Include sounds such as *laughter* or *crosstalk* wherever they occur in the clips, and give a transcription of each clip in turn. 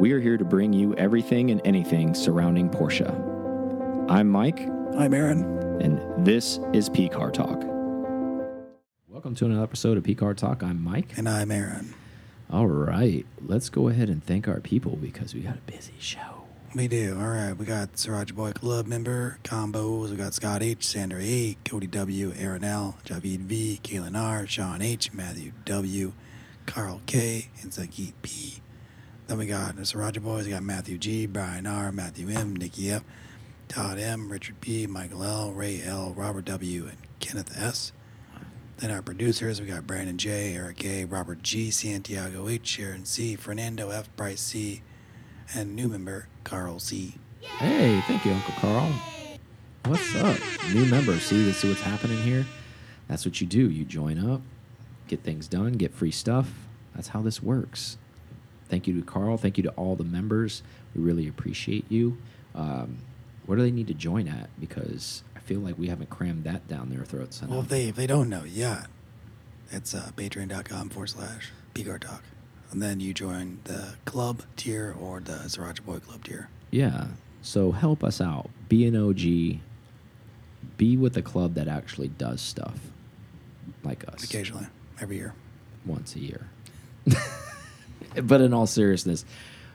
We are here to bring you everything and anything surrounding Porsche. I'm Mike, I'm Aaron. and this is P Car Talk. Welcome to another episode of P Car Talk. I'm Mike. And I'm Aaron. All right, let's go ahead and thank our people because we got a busy show. We do. All right. We got Sriracha Boy Club member combos. We got Scott H, Sandra A, Cody W, Aaron L, Javid V, Kaylin R, Sean H, Matthew W, Carl K, and Zagit P. Then we got the Sriracha Boys. We got Matthew G, Brian R, Matthew M, Nikki F, Todd M, Richard P, Michael L, Ray L, Robert W, and Kenneth S. Then our producers, we got Brandon J, Eric A, Robert G, Santiago H, Sharon C, Fernando F, Bryce C, and new member Carl C. Hey, thank you, Uncle Carl. What's up? New members. See, this is what's happening here. That's what you do. You join up, get things done, get free stuff. That's how this works. Thank you to Carl. Thank you to all the members. We really appreciate you. Um, where do they need to join at? Because I feel like we haven't crammed that down their throats enough. Well, if they if they don't know yet, it's uh, patreon.com forward slash P Car Talk. And then you join the club tier or the Sriracha Boy Club tier. Yeah. So help us out. Be an OG. Be with a club that actually does stuff like us Occasionally, every year. once a year. *laughs* but in all seriousness,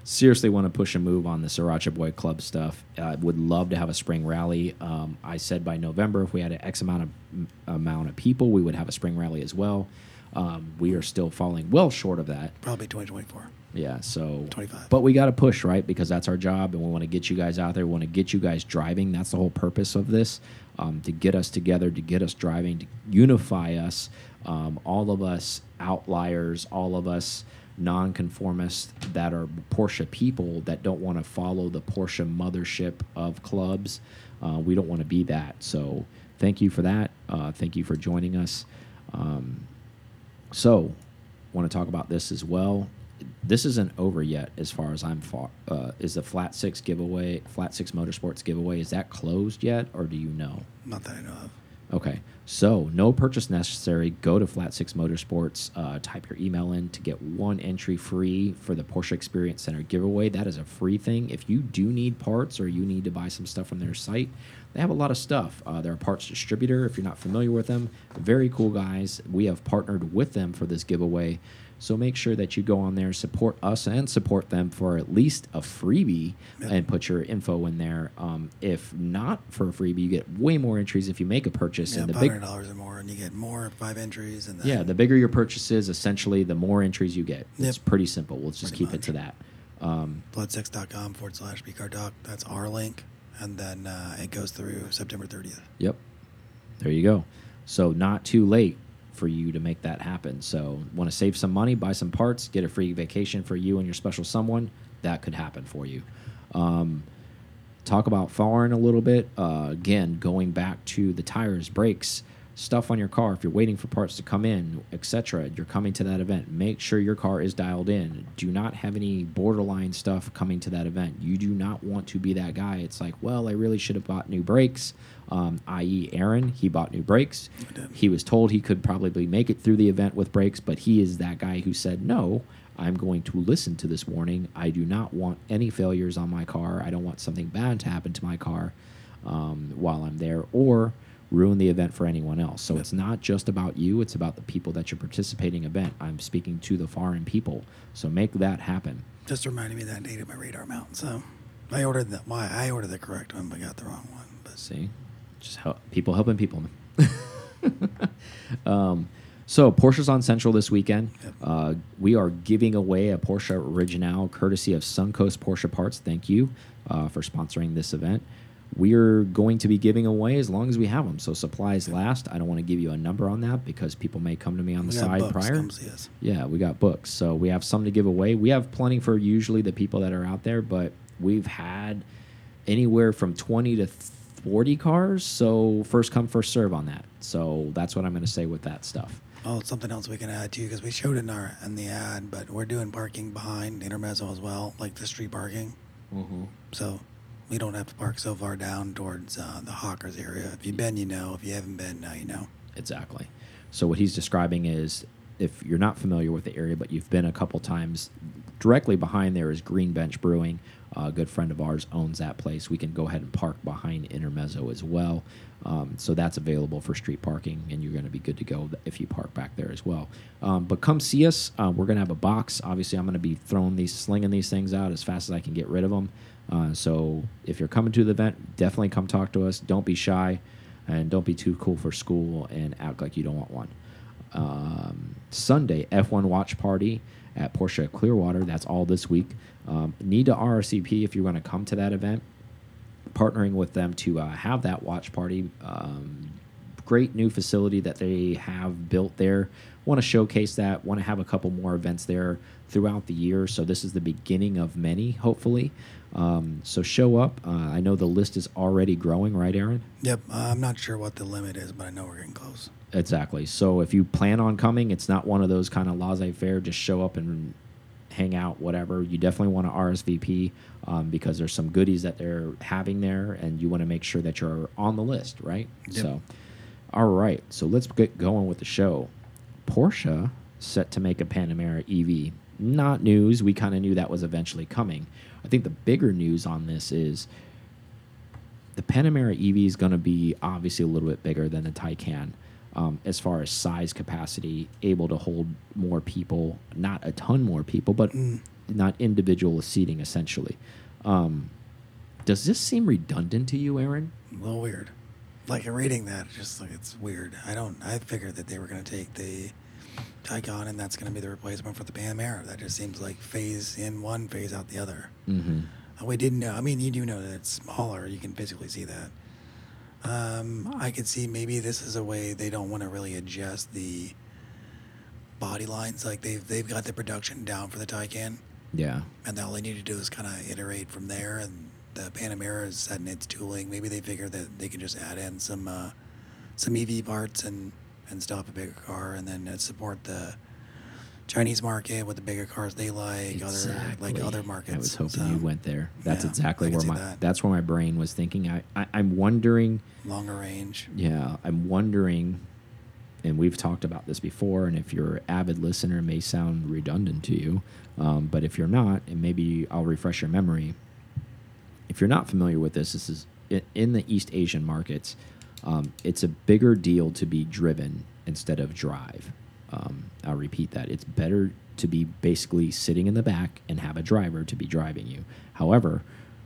seriously want to push a move on the Sriracha Boy Club stuff. I would love to have a spring rally. Um, I said by November, if we had an X amount of amount of people, we would have a spring rally as well. Um, we are still falling well short of that. Probably 2024. Yeah, so 25. But we got to push, right? Because that's our job, and we want to get you guys out there. We want to get you guys driving. That's the whole purpose of this um, to get us together, to get us driving, to unify us. Um, all of us outliers, all of us nonconformists that are Porsche people that don't want to follow the Porsche mothership of clubs. Uh, we don't want to be that. So thank you for that. Uh, thank you for joining us. Um, so, want to talk about this as well. This isn't over yet, as far as I'm far. Uh, is the Flat Six giveaway, Flat Six Motorsports giveaway, is that closed yet, or do you know? Not that I know of. Okay, so no purchase necessary. Go to Flat Six Motorsports, uh, type your email in to get one entry free for the Porsche Experience Center giveaway. That is a free thing. If you do need parts or you need to buy some stuff from their site, they have a lot of stuff. Uh, they're a parts distributor. If you're not familiar with them, very cool guys. We have partnered with them for this giveaway. So make sure that you go on there, support us, and support them for at least a freebie Yep. and put your info in there. Um, if not for a freebie, you get way more entries if you make a purchase. Yeah, and the big, $500 or more, and you get more five entries. And yeah, the bigger your purchase is, essentially, the more entries you get. It's pretty simple. We'll just Pretty keep it to that. Um, flat6.com forward slash Talk. That's our link. And then uh, it goes through September 30th. Yep. There you go. So not too late for you to make that happen. So want to save some money, buy some parts, get a free vacation for you and your special someone. That could happen for you. Um, talk about foreign a little bit. Uh, again, going back to the tires, brakes, stuff on your car. If you're waiting for parts to come in, etc., you're coming to that event. Make sure your car is dialed in. Do not have any borderline stuff coming to that event. You do not want to be that guy. It's like, well, I really should have bought new brakes. Um, i.e., Aaron, he bought new brakes. He was told he could probably make it through the event with brakes, but he is that guy who said, no, I'm going to listen to this warning. I do not want any failures on my car. I don't want something bad to happen to my car um, while I'm there or ruin the event for anyone else. So it's not just about you, it's about the people that you're participating event. I'm speaking to the foreign people. So make that happen. Just reminded me that date at my radar mount. So I ordered the why I ordered the correct one, but got the wrong one. But See, just help people helping people. *laughs* um, so Porsche's on Central this weekend. Yep. Uh, we are giving away a Porsche Original courtesy of Suncoast Porsche Parts. Thank you uh, for sponsoring this event. We're going to be giving away as long as we have them. So supplies last. I don't want to give you a number on that because people may come to me on the we got side books, prior. Come see us. Yeah, we got books. So we have some to give away. We have plenty for usually the people that are out there, but we've had anywhere from 20 to 40 cars. So first come, first serve on that. So that's what I'm going to say with that stuff. Oh, something else we can add too, because we showed in our in the ad, but we're doing parking behind intermezzo as well, like the street parking. So we don't have to park so far down towards uh, the Hawkers area. If you've been, you know. If you haven't been, now you know. Exactly. So what he's describing is if you're not familiar with the area, but you've been a couple times, directly behind there is Green Bench Brewing. A good friend of ours owns that place. We can go ahead and park behind Intermezzo as well. Um, so that's available for street parking, and you're going to be good to go if you park back there as well. Um, but come see us. Uh, we're going to have a box. Obviously, I'm going to be throwing these, slinging these things out as fast as I can get rid of them. Uh, so if you're coming to the event, definitely come talk to us. Don't be shy, and don't be too cool for school and act like you don't want one. Um, Sunday, F1 watch party at Porsche Clearwater. That's all this week. Um, need to RSVP if you're going to come to that event partnering with them to uh, have that watch party. Um, great new facility that they have built there. Want to showcase that. Want to have a couple more events there throughout the year. So this is the beginning of many, hopefully. Um, so show up. Uh, I know the list is already growing, right, Aaron? Yep. Uh, I'm not sure what the limit is, but I know we're getting close. Exactly. So if you plan on coming, it's not one of those kind of laissez faire. Just show up and hang out, whatever. You definitely want to RSVP um, because there's some goodies that they're having there, and you want to make sure that you're on the list, right? Yep. So, all right. So let's get going with the show. Porsche set to make a Panamera EV. Not news. We kind of knew that was eventually coming. I think the bigger news on this is the Panamera EV is going to be obviously a little bit bigger than the Taycan um, as far as size capacity, able to hold more people, not a ton more people, but Mm. not individual seating essentially. Um, does this seem redundant to you, Aaron? A little weird. Like reading that, just like it's weird. I don't. I figured that they were going to take the Taycan and that's going to be the replacement for the Panamera. That just seems like phase in one, phase out the other. Mm-hmm. Uh, We didn't know. I mean, you do know that it's smaller. You can physically see that. Um, I could see maybe this is a way they don't want to really adjust the body lines. Like they've they've got the production down for the Taycan, Yeah. and all they need to do is kind of iterate from there. And the Panamera is setting its tooling. Maybe they figure that they can just add in some uh, some EV parts and and stop a bigger car, and then uh, support the Chinese market with the bigger cars they like, other like other markets. I was hoping So, you went there. That's yeah, exactly where my that. that's where my brain was thinking. I, I I'm wondering. longer range. Yeah, I'm wondering, and we've talked about this before, and if you're an avid listener, it may sound redundant to you, um, but if you're not, and maybe I'll refresh your memory. If you're not familiar with this, this is in the East Asian markets. Um, it's a bigger deal to be driven instead of drive. Um, I'll repeat that. It's better to be basically sitting in the back and have a driver to be driving you. However,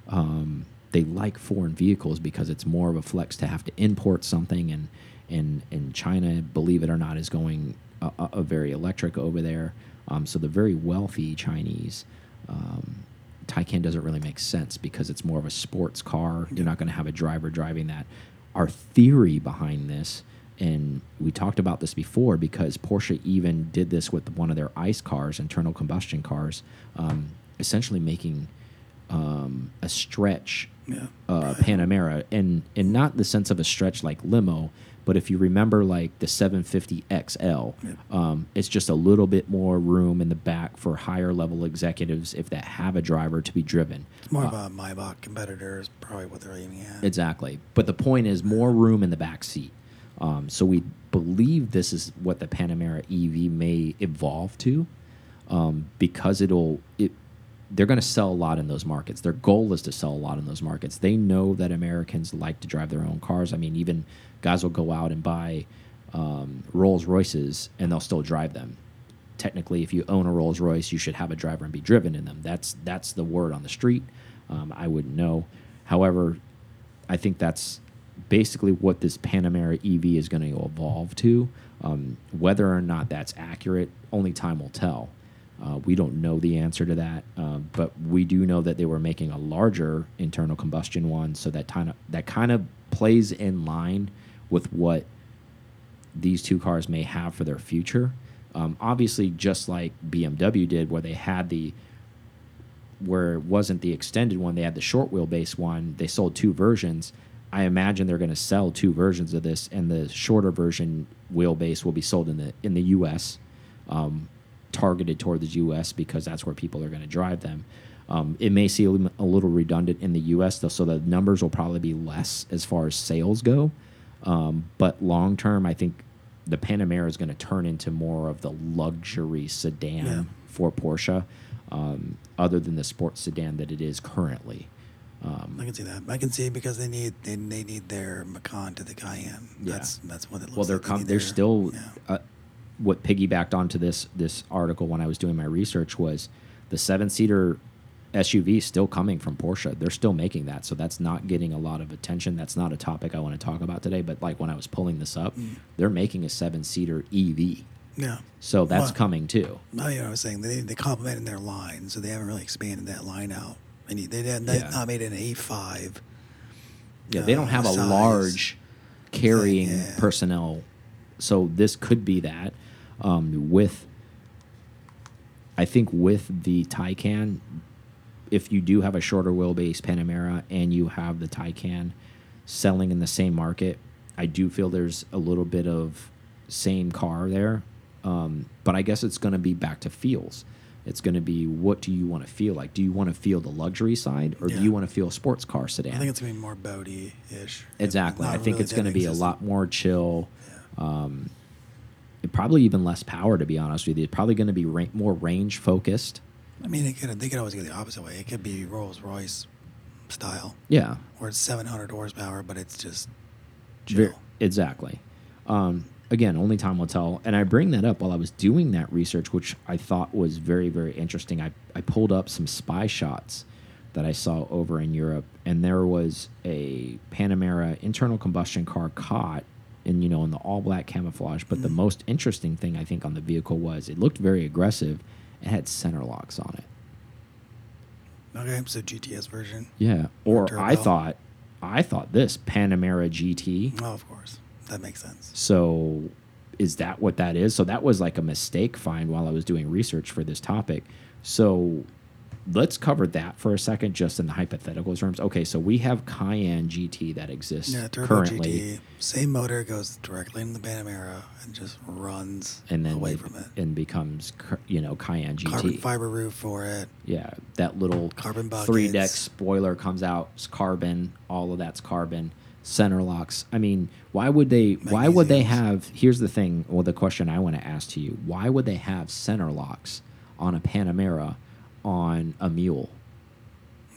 um, they like foreign vehicles because it's more of a flex to have to import something and and and China, believe it or not, is going a, a a very electric over there. Um, so the very wealthy Chinese. Um, Taycan doesn't really make sense because it's more of a sports car. You're not going to have a driver driving that. Our theory behind this, and we talked about this before because Porsche even did this with one of their ICE cars, internal combustion cars, um, essentially making um, a stretch Yeah. uh, Panamera, and and not the sense of a stretch like limo, but if you remember like the 750 XL, Yeah. um, it's just a little bit more room in the back for higher level executives if that have a driver to be driven. It's more Uh, of a Maybach competitor is probably what they're aiming at. Exactly. But the point is more room in the back seat. Um, so we believe this is what the Panamera EV may evolve to, um, because it'll it. They're going to sell a lot in those markets. Their goal is to sell a lot in those markets. They know that Americans like to drive their own cars. I mean, even guys will go out and buy um, Rolls Royces and they'll still drive them. Technically, if you own a Rolls Royce, you should have a driver and be driven in them. That's that's the word on the street. Um, I wouldn't know. However, I think that's basically what this Panamera EV is going to evolve to. Um, whether or not that's accurate, only time will tell. Uh, we don't know the answer to that, um, but we do know that they were making a larger internal combustion one, so that kind of that kind of plays in line with what these two cars may have for their future. Um, obviously, just like BMW did, where they had the where it wasn't the extended one, they had the short wheelbase one. They sold two versions. I imagine they're going to sell two versions of this, and the shorter version wheelbase will be sold in the in the U.S. Um, targeted toward the U.S. because that's where people are going to drive them. Um, it may seem a little redundant in the U.S. though, so the numbers will probably be less as far as sales go. Um, but long term, I think the Panamera is going to turn into more of the luxury sedan Yeah. for Porsche. um, other than the sports sedan that it is currently. Um, I can see that. I can see because they need they, they need their Macan to the Cayenne. Yeah. That's that's what it looks well, they're like. They com they're their- still yeah. uh, what piggybacked onto this this article when I was doing my research was the seven seater SUV still coming from Porsche. They're still making that, so that's not getting a lot of attention. That's not a topic I want to talk about today. But like when I was pulling this up, Mm. they're making a seven seater EV, yeah. so that's Well- coming too. I, you know, I was saying they they complemented their line, so they haven't really expanded that line out. They need they Yeah. not made an A five. Yeah, they don't have a size large carrying yeah. personnel, so this could be that. Um, with, I think with the Taycan, if you do have a shorter wheelbase Panamera and you have the Taycan selling in the same market, I do feel there's a little bit of same car there. Um, but I guess it's going to be back to feels. It's going to be what do you want to feel like? Do you want to feel the luxury side or do you want to feel a sports car sedan? I think it's gonna be more Bodie ish. Exactly. I think it's going to be a lot more chill. Um, probably even less power, to be honest with you. It's probably going to be ra more range focused. I mean, it could they could always go the opposite way. It could be Rolls Royce style, Yeah, where it's 700 horsepower, but it's just chill. exactly. Um, again, only time will tell. And I bring that up while I was doing that research, which I thought was very, very interesting. I, I pulled up some spy shots that I saw over in Europe, and there was a Panamera internal combustion car caught in you know in the all black camouflage. But the mm-hmm. most interesting thing I think on the vehicle was it looked very aggressive. It had center locks on it. Okay, so GTS version. Yeah. Or Turbo. I thought, I thought this Panamera GT. Oh, of course, that makes sense. So is that what that is? So that was like a mistake find while I was doing research for this topic. So let's cover that for a second, just in the hypothetical terms. Okay, so we have Cayenne GT that exists Yeah, turbo currently, GT, same motor goes directly in the Panamera and just runs and then away from it. and becomes you know Cayenne GT. Carbon fiber roof for it. Yeah, that little Carbon three deck spoiler comes out. It's carbon. All of that's carbon. Center locks. I mean, why would they? Why would they have? Here's the thing. Well, the question I want to ask to you: Why would they have center locks on a Panamera on a Mule?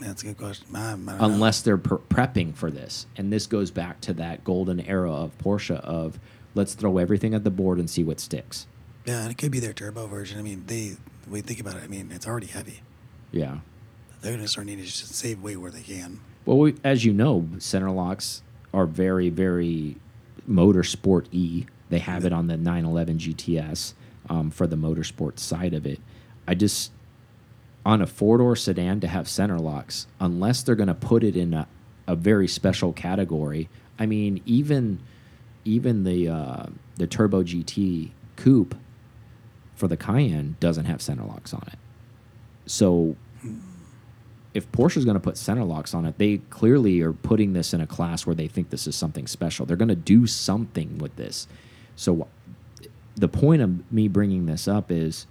That's a good question. I, I don't know. Unless they're pre prepping for this, and this goes back to that golden era of Porsche of let's throw everything at the board and see what sticks. Yeah, and it could be their turbo version. I mean, they we think about it, I mean, it's already heavy. Yeah. They're gonna start needing to just save weight where they can. Well, we, as you know, center locks are very, very motorsport y. They have it on the 911 GTS um, for the motorsport side of it. I just on a four door sedan to have center locks, unless they're going to put it in a, a very special category. I mean, even even the uh, the Turbo GT coupe for the Cayenne doesn't have center locks on it. So if Porsche's going to put center locks on it, they clearly are putting this in a class where they think this is something special. They're going to do something with this. So the point of me bringing this up is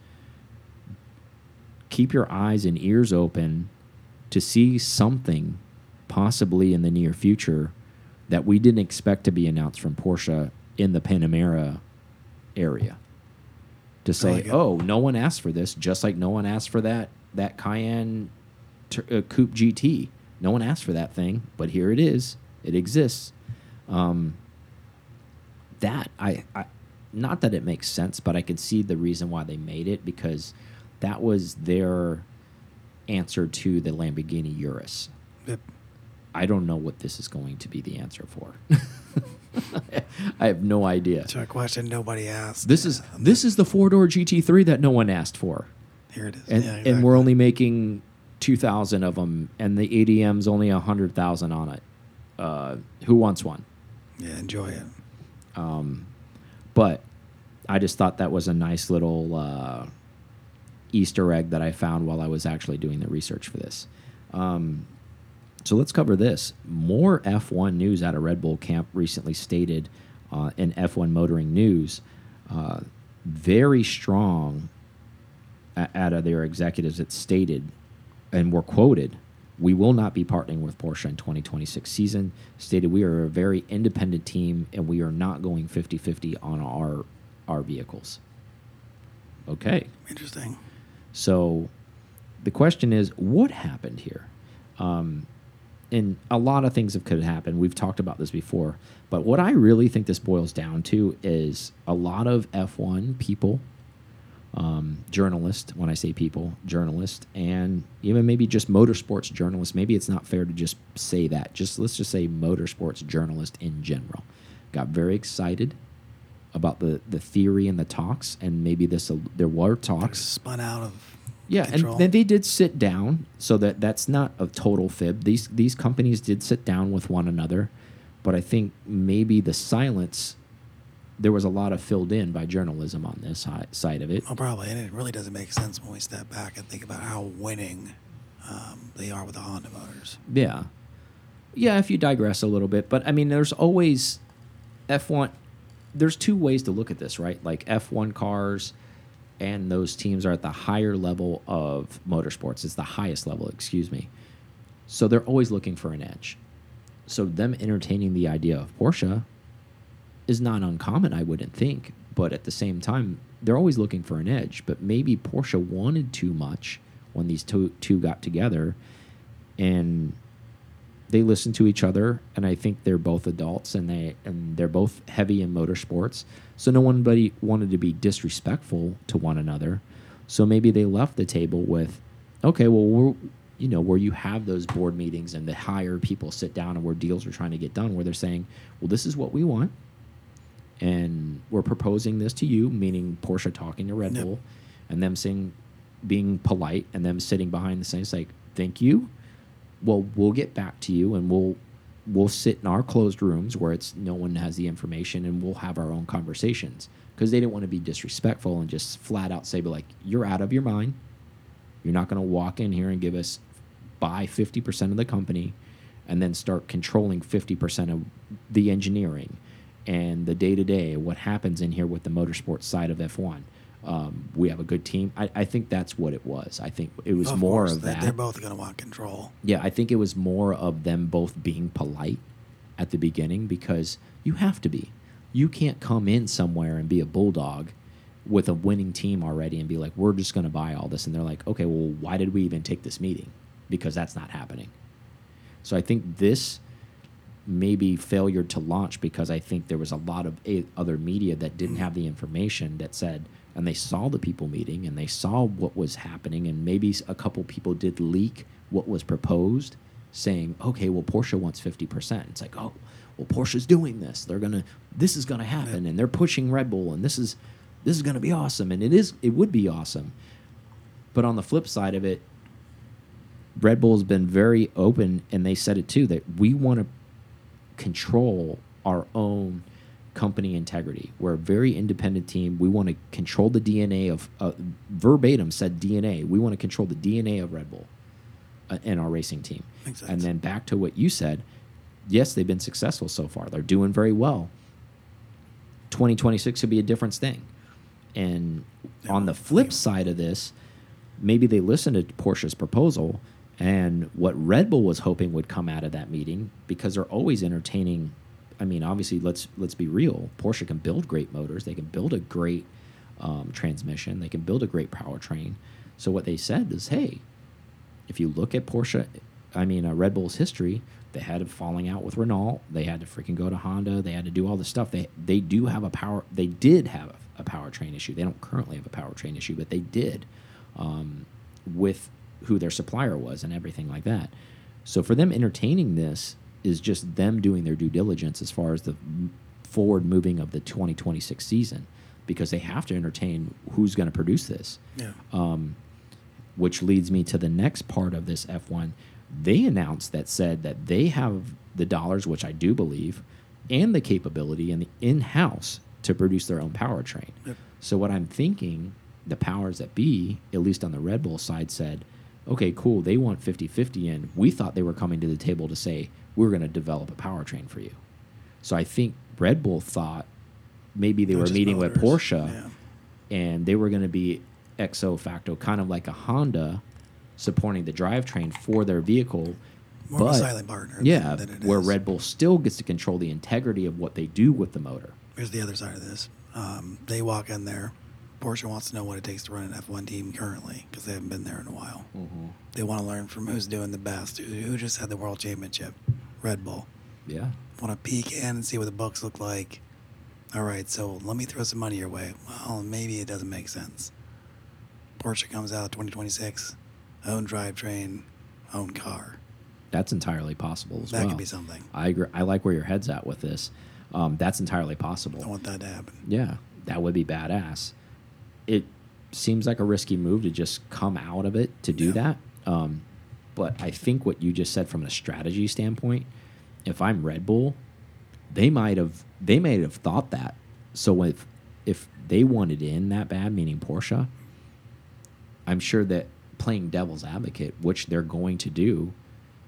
keep your eyes and ears open to see something possibly in the near future that we didn't expect to be announced from Porsche in the Panamera area. To say, oh, no one asked for this, just like no one asked for that that Cayenne uh, Coupe GT. No one asked for that thing, but here it is. It exists. Um, that I, I, not that it makes sense, but I can see the reason why they made it because that was their answer to the Lamborghini Urus. Yep. I don't know what this is going to be the answer for. *laughs* I have no idea. To a question nobody asked. This is this is the four door GT3 that no one asked for, Here it is. and yeah, and we're only making two thousand of them, and the ADM's only a hundred thousand on it. Uh, who wants one? Yeah, enjoy it. Um, but I just thought that was a nice little uh, Easter egg that I found while I was actually doing the research for this. Um, so let's cover this. More F1 news out of Red Bull camp recently stated uh, in F1 Motoring News. Uh, very strong out of their executives that stated and were quoted we will not be partnering with Porsche in 2026 season. Stated we are a very independent team and we are not going 50-50 on our our vehicles. Okay. Interesting. So the question is, what happened here? Um, and a lot of things have could happen. We've talked about this before, but what I really think this boils down to is a lot of F1 people, um, journalists. When I say people, journalist, and even maybe just motorsports journalist. Maybe it's not fair to just say that. Just let's just say motorsports journalist in general got very excited about the the theory and the talks, and maybe this uh, there were talks spun out of yeah, control. and then they did sit down, so that that's not a total fib. These these companies did sit down with one another, but I think maybe the silence there was a lot of filled in by journalism on this side of it. Well, probably, and it really doesn't make sense when we step back and think about how winning um, they are with the Honda motors. Yeah, yeah. If you digress a little bit, but I mean, there's always F1. There's two ways to look at this, right? Like F1 cars and those teams are at the higher level of motorsports. It's the highest level, excuse me. So they're always looking for an edge. So them entertaining the idea of Porsche is not uncommon, I wouldn't think. But at the same time, they're always looking for an edge. But maybe Porsche wanted too much when these two, two got together and they listen to each other and i think they're both adults and they and they're both heavy in motorsports so no one wanted to be disrespectful to one another so maybe they left the table with okay well we're you know where you have those board meetings and the higher people sit down and where deals are trying to get done where they're saying well this is what we want and we're proposing this to you meaning porsche talking to red Yep. bull and them saying being polite and them sitting behind the scenes like thank you. Well we'll get back to you and we'll we'll sit in our closed rooms where it's no one has the information and we'll have our own conversations. Because they didn't want to be disrespectful and just flat out say but like you're out of your mind. You're not going to walk in here and give us buy 50% of the company and then start controlling 50% of the engineering and the day to day, what happens in here with the motorsports side of F1. Um, we have a good team. I, I think that's what it was. I think it was Of more course, of that. They're both going to want control. Yeah, I think it was more of them both being polite at the beginning because you have to be. You can't come in somewhere and be a bulldog with a winning team already and be like, we're just going to buy all this. And they're like, okay, well, why did we even take this meeting? Because that's not happening. So I think this maybe failure to launch because I think there was a lot of a other media that didn't mm-hmm. have the information that said, and they saw the people meeting and they saw what was happening, and maybe a couple people did leak what was proposed, saying, okay, well, Porsche wants 50%. It's like, oh, well, Porsche's doing this. They're gonna, this is gonna happen, and they're pushing Red Bull, and this is, this is gonna be awesome, and it is, it would be awesome. But on the flip side of it, Red Bull has been very open, and they said it too that we want to control our own company integrity. We're a very independent team. We want to control the DNA of uh, verbatim said DNA. We want to control the DNA of Red Bull uh, and our racing team. And then back to what you said. Yes, they've been successful so far. They're doing very well. 2026 could be a different thing. And on the flip side of this, maybe they listened to Porsche's proposal and what Red Bull was hoping would come out of that meeting because they're always entertaining. I mean, obviously, let's let's be real. Porsche can build great motors. They can build a great um, transmission. They can build a great powertrain. So what they said is, hey, if you look at Porsche, I mean uh, Red Bull's history, they had a falling out with Renault. They had to freaking go to Honda. They had to do all this stuff. They they do have a power. They did have a, powertrain issue. They don't currently have a powertrain issue, but they did um, with who their supplier was and everything like that. So for them entertaining this is just them doing their due diligence as far as the forward moving of the 2026 season because they have to entertain who's going to produce this Yeah. um, which leads me to the next part of this F1. They announced that said that they have the dollars, which I do believe, and the capability and the in-house to produce their own powertrain. Yep. So what I'm thinking, the powers that be, at least on the Red Bull side, said, okay, cool, they want 50-50 in. We thought they were coming to the table to say, we're going to develop a powertrain for you. So I think Red Bull thought maybe they Not were meeting with. Porsche Yeah. and they were going to be exo facto, kind of like a Honda supporting the drivetrain for their vehicle. More but of a silent partner. than- yeah, than it where is. Red Bull still gets to control the integrity of what they do with the motor. Here's the other side of this. Um, they walk in there Porsche wants to know what it takes to run an F1 team currently because they haven't been there in a while. Mm-hmm. They want to learn from who's doing the best, who, who just had the world championship, Red Bull. Yeah. Want to peek in and see what the books look like. All right, so let me throw some money your way. Well, maybe it doesn't make sense. Porsche comes out 2026, own drivetrain, own car. That's entirely possible as That well. could be something. I agree. I like where your head's at with this. Um, that's entirely possible. I want that to happen. Yeah, that would be badass. It seems like a risky move to just come out of it to do Yeah. that. Um, but I think what you just said from a strategy standpoint, if I'm Red Bull, they might have they might have thought that. So if if they wanted in that bad, meaning Porsche, I'm sure that playing devil's advocate, which they're going to do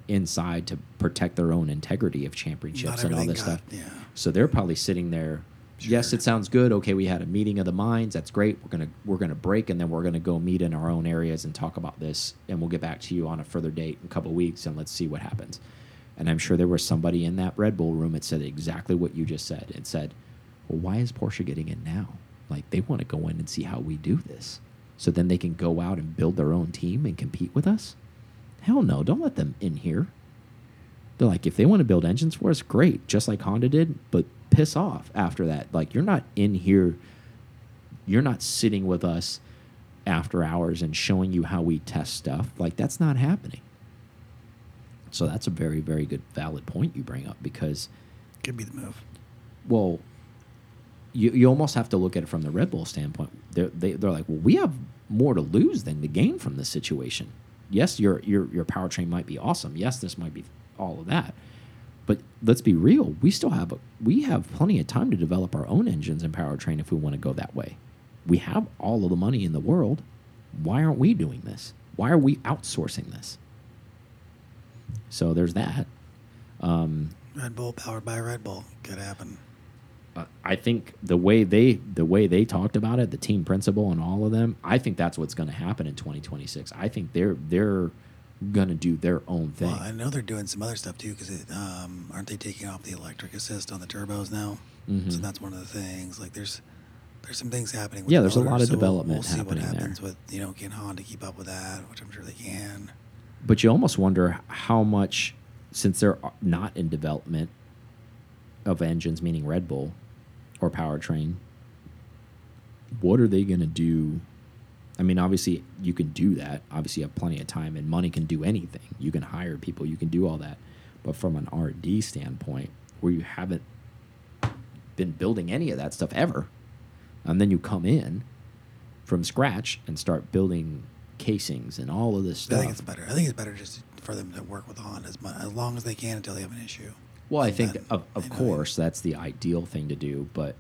inside to protect their own integrity of championships and all this got- stuff. yeah. So they're probably sitting there. Yes, it sounds good. Okay, we had a meeting of the minds. That's great. We're gonna we're gonna break, and then we're gonna go meet in our own areas and talk about this, and we'll get back to you on a further date in a couple of weeks, and let's see what happens. And I'm sure there was somebody in that Red Bull room that said exactly what you just said. It said, "Well, why is Porsche getting in now? Like they want to go in and see how we do this, so then they can go out and build their own team and compete with us." Hell no! Don't let them in here. They're like, if they want to build engines for us, great, just like Honda did, but piss off after that. Like, you're not in here, you're not sitting with us after hours and showing you how we test stuff. Like, that's not happening. So, that's a very, very good, valid point you bring up because, Could be the move. well, you, you almost have to look at it from the Red Bull standpoint. They're, they, they're like, well, we have more to lose than to gain from this situation. Yes, your, your, your powertrain might be awesome. Yes, this might be all of that. But let's be real. We still have a, we have plenty of time to develop our own engines and powertrain if we want to go that way. We have all of the money in the world. Why aren't we doing this? Why are we outsourcing this? So there's that. Um, Red Bull powered by Red Bull. Could happen. uh, I think the way they the way they talked about it, the team principal and all of them, I think that's what's going to happen in 2026. I think they're they're going to do their own thing. Well, I know they're doing some other stuff too, because um, aren't they taking off the electric assist on the turbos now? So Mhm. that's one of the things. Like there's there's some things happening. With Yeah, the there's a lot of so development We'll see happening what there. happens with you know can Honda keep up with that, which I'm sure they can. But you almost wonder how much, since they're not in development of engines, meaning Red Bull or powertrain, what are they going to do? I mean, obviously, you can do that. Obviously, you have plenty of time, and money can do anything. You can hire people, you can do all that. But from an R D standpoint, where you haven't been building any of that stuff ever, and then you come in from scratch and start building casings and all of this stuff. I think it's better. I think it's better just for them to work with Honda as, much, as long as they can until they have an issue. Well, I And think then of, of they know. course that's the ideal thing to do, but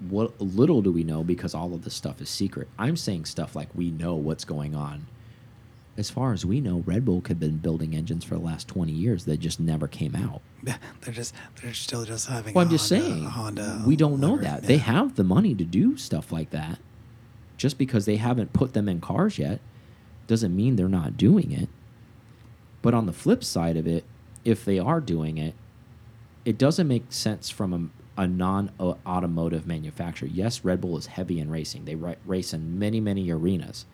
what little do we know because all of this stuff is secret. I'm saying stuff like we know what's going on. As far as we know, Red Bull could have been building engines for the last 20 years that just never came out. They're just they're still just having. Well, I'm just Honda- saying, Honda. we don't know that. They have the money to do stuff like that. Just because they haven't put them in cars yet doesn't mean they're not doing it. But on the flip side of it, if they are doing it, it doesn't make sense from a, a non automotive manufacturer. Yes, Red Bull is heavy in racing, they race in many, many arenas.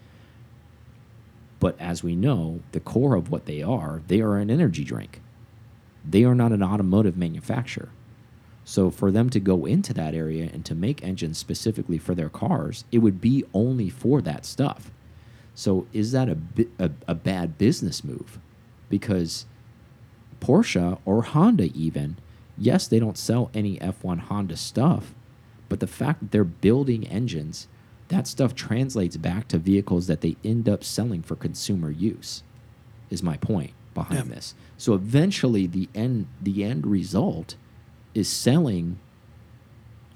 But as we know, the core of what they are, they are an energy drink. They are not an automotive manufacturer. So for them to go into that area and to make engines specifically for their cars, it would be only for that stuff. So is that a, a, a bad business move? Because Porsche or Honda even, yes, they don't sell any F1 Honda stuff, but the fact that they're building engines, that stuff translates back to vehicles that they end up selling for consumer use. Is my point behind Yeah. this. So eventually the end the end result is selling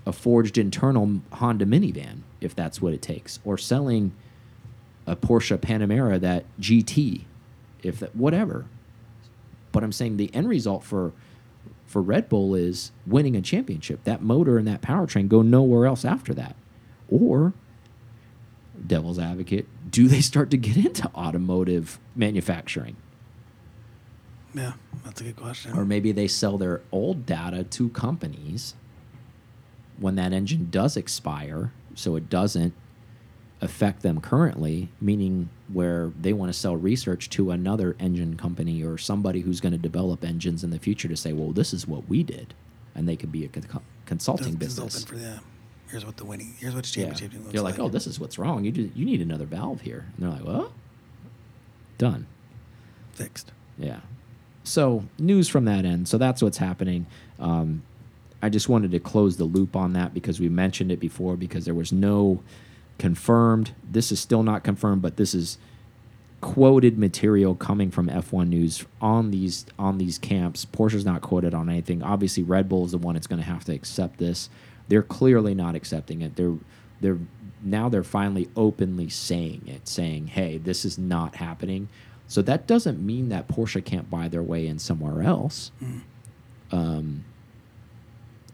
a forged internal Honda minivan if that's what it takes or selling a Porsche Panamera that GT if that whatever but I'm saying the end result for for Red Bull is winning a championship. That motor and that powertrain go nowhere else after that. Or devil's advocate, do they start to get into automotive manufacturing? Yeah, that's a good question. Or maybe they sell their old data to companies when that engine does expire, so it doesn't affect them currently, meaning where they want to sell research to another engine company or somebody who's going to develop engines in the future to say, well, this is what we did. And they could be a con consulting That's business. open for them. Here's what the winning. Here's what the Yeah. championship looks You're like, like. oh, this is what's wrong. You, do, you need another valve here. And they're like, well, done. fixed. Yeah. So news from that end. So that's what's happening. Um, I just wanted to close the loop on that because we mentioned it before because there was no confirmed. This is still not confirmed, but this is quoted material coming from F1 News on these on these camps. Porsche's not quoted on anything. Obviously, Red Bull is the one that's going to have to accept this. They're clearly not accepting it. They're they're now they're finally openly saying it, saying, "Hey, this is not happening." So that doesn't mean that Porsche can't buy their way in somewhere else. Um,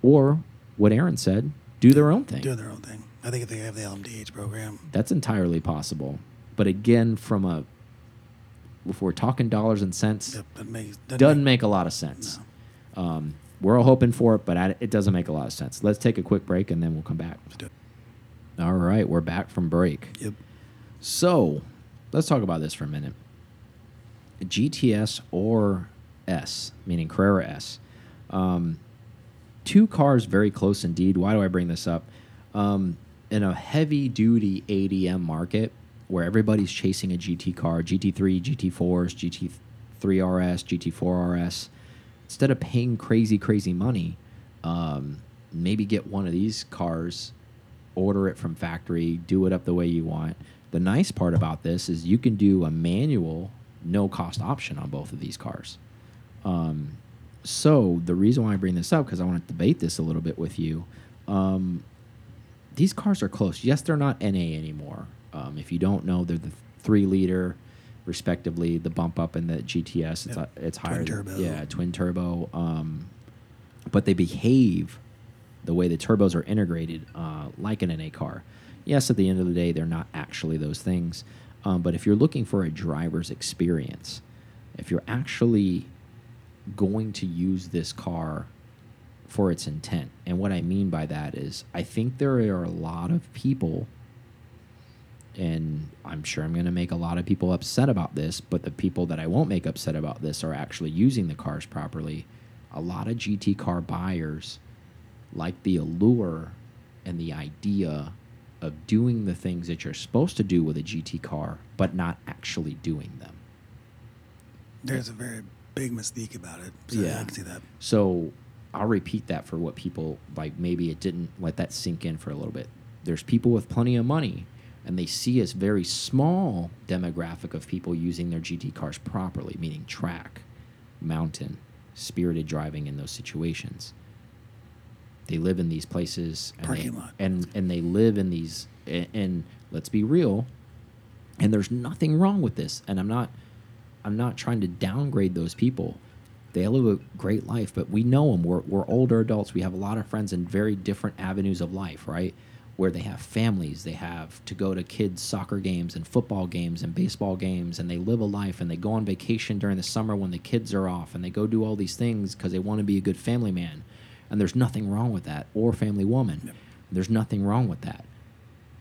or what Aaron said, do their own thing. Doing their own thing. I think if they have the LMDH program, That's entirely possible. But again, from a if we're talking dollars and cents, yep, that makes doesn't make a lot of sense. Um, we're all hoping for it, but I, it doesn't make a lot of sense. Let's take a quick break and then we'll come back. Let's do it. All right, we're back from break. Yep. So let's talk about this for a minute. GTS or S, meaning Carrera S. Um, two cars very close indeed. Why do I bring this up? Um, in a heavy duty ADM market where everybody's chasing a GT car, GT3, GT4s, GT3 RS, GT4 RS, instead of paying crazy, crazy money, um, maybe get one of these cars, order it from factory, do it up the way you want. The nice part about this is you can do a manual, no cost option on both of these cars. Um, so the reason why I bring this up because I want to debate this a little bit with you. Um, these cars are close. Yes, they're not NA anymore. Um, if you don't know, they're the three liter, respectively. The bump up in the GTS, it's Yep. it's Twin higher. than- turbo. yeah, twin turbo. Um, but they behave the way the turbos are integrated uh, like an NA car. Yes, at the end of the day, they're not actually those things. Um, but if you're looking for a driver's experience, if you're actually going to use this car for its intent, and what I mean by that is, I think there are a lot of people, and I'm sure I'm going to make a lot of people upset about this, but the people that I won't make upset about this are actually using the cars properly. A lot of GT car buyers like the allure and the idea of doing the things that you're supposed to do with a GT car, but not actually doing them. There's a very big mystique about it. So Yeah. I can see that. So I'll repeat that for what people like. Maybe it didn't let that sink in for a little bit. There's people with plenty of money, and they see a very small demographic of people using their GT cars properly, meaning track, mountain, spirited driving in those situations. They live in these places, and Parking they, lot. and and they live in these. And, and let's be real, and there's nothing wrong with this. And I'm not, I'm not trying to downgrade those people. They live a great life, but we know them. We're we're older adults. We have a lot of friends in very different avenues of life, right? Where they have families, they have to go to kids' soccer games and football games and baseball games, and they live a life and they go on vacation during the summer when the kids are off, and they go do all these things because they want to be a good family man. And there's nothing wrong with that, or family woman. Yep. There's nothing wrong with that.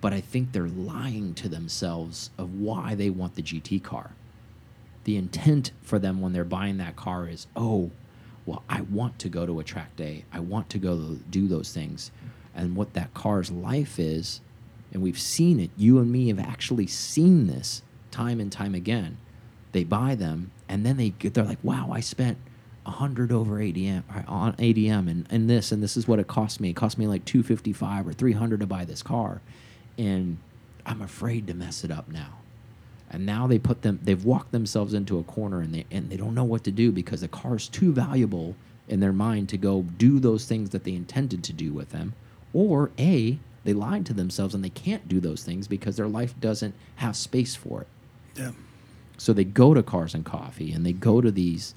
But I think they're lying to themselves of why they want the GT car the intent for them when they're buying that car is, oh, well, I want to go to a track day. I want to go do those things. And what that car's life is, and we've seen it, you and me have actually seen this time and time again. They buy them, and then they get, they're like, wow, I spent a hundred over ADM on ADM and, and this and this is what it cost me. It cost me like two fifty five or three hundred to buy this car, and I'm afraid to mess it up now and now they put them they've walked themselves into a corner and they and they don't know what to do because the car's too valuable in their mind to go do those things that they intended to do with them. Or a they lied to themselves and they can't do those things because their life doesn't have space for it. Yeah. so they go to cars and coffee and they go to these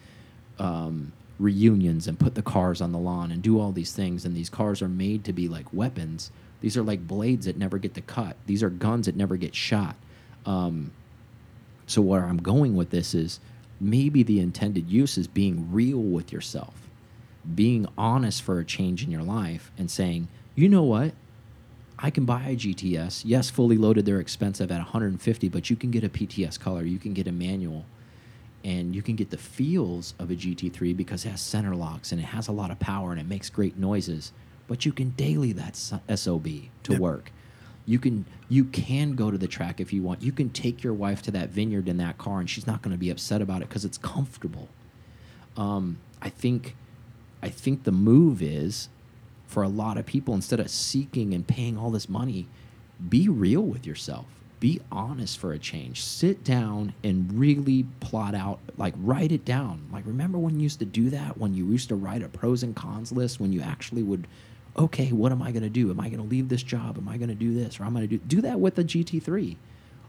um, reunions and put the cars on the lawn and do all these things. And these cars are made to be like weapons. These are like blades that never get to cut. These are guns that never get shot. Um, so where I'm going with this is maybe the intended use is being real with yourself, being honest for a change in your life, and saying, you know what, I can buy a GTS. Yes, fully loaded, they're expensive at 150, but you can get a PTS color, you can get a manual, and you can get the feels of a GT3 because it has center locks and it has a lot of power and it makes great noises. But you can daily that SOB to Yep. work. You can you can go to the track if you want. You can take your wife to that vineyard in that car and she's not going to be upset about it because it's comfortable. Um, I think I think the move is for a lot of people instead of seeking and paying all this money, be real with yourself. Be honest for a change. Sit down and really plot out, like write it down. Like remember when you used to do that? When you used to write a pros and cons list, when you actually would, okay, what am I going to do? Am I going to leave this job? Am I going to do this? Or I'm going to do do that with the GT3.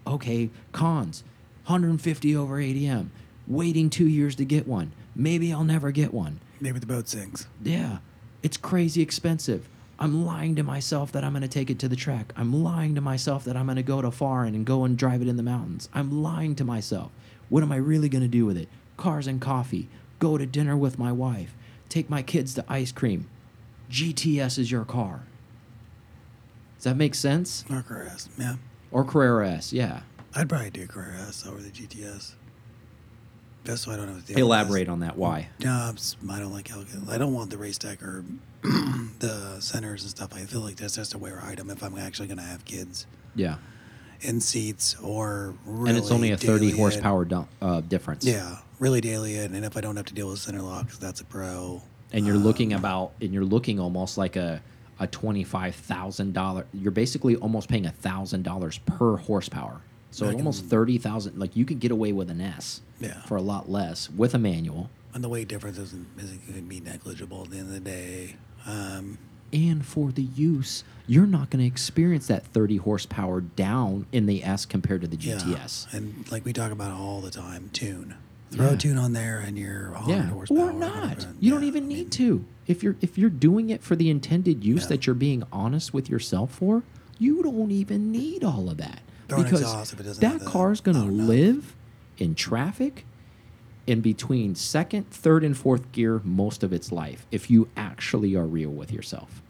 Okay, cons, 150 over ADM, waiting two years to get one. Maybe I'll never get one. Maybe the boat sinks. Yeah, it's crazy expensive. I'm lying to myself that I'm going to take it to the track. I'm lying to myself that I'm going to go to foreign and go and drive it in the mountains. I'm lying to myself. What am I really going to do with it? Cars and coffee. Go to dinner with my wife. Take my kids to ice cream. GTS is your car. Does that make sense? Or Carrera S. Yeah. Or Carrera S, yeah. I'd probably do Carrera S over the GTS. Just so I don't have to deal with Elaborate on that. Why? No, I don't like I don't want the race deck or *clears throat* the centers and stuff. I feel like that's just a wear item if I'm actually going to have kids Yeah. in seats or really and it's only a 30 horsepower du- uh, difference. Yeah, really daily in, and if I don't have to deal with center locks, that's a pro. And you're looking about and you're looking almost like a a twenty five thousand dollar. You're basically almost paying a thousand dollars per horsepower. So almost thirty thousand. Like you could get away with an S Yeah. for a lot less with a manual And the weight difference isn't isn't going to be negligible at the end of the day. Um, and for the use. You're not going to experience that thirty horsepower down in the S compared to the yeah, GTS. and like we talk about all the time, tune. Throw Yeah. a tune on there, and you're 100 Yeah, horsepower. or not. 100%. You don't Yeah, even I need mean, to. If you're if you're doing it for the intended use Yeah. that you're being honest with yourself for, you don't even need all of that Throw because exhaust if it doesn't that car's going to oh, live in traffic in between second, third, and fourth gear most of its life. If you actually are real with yourself.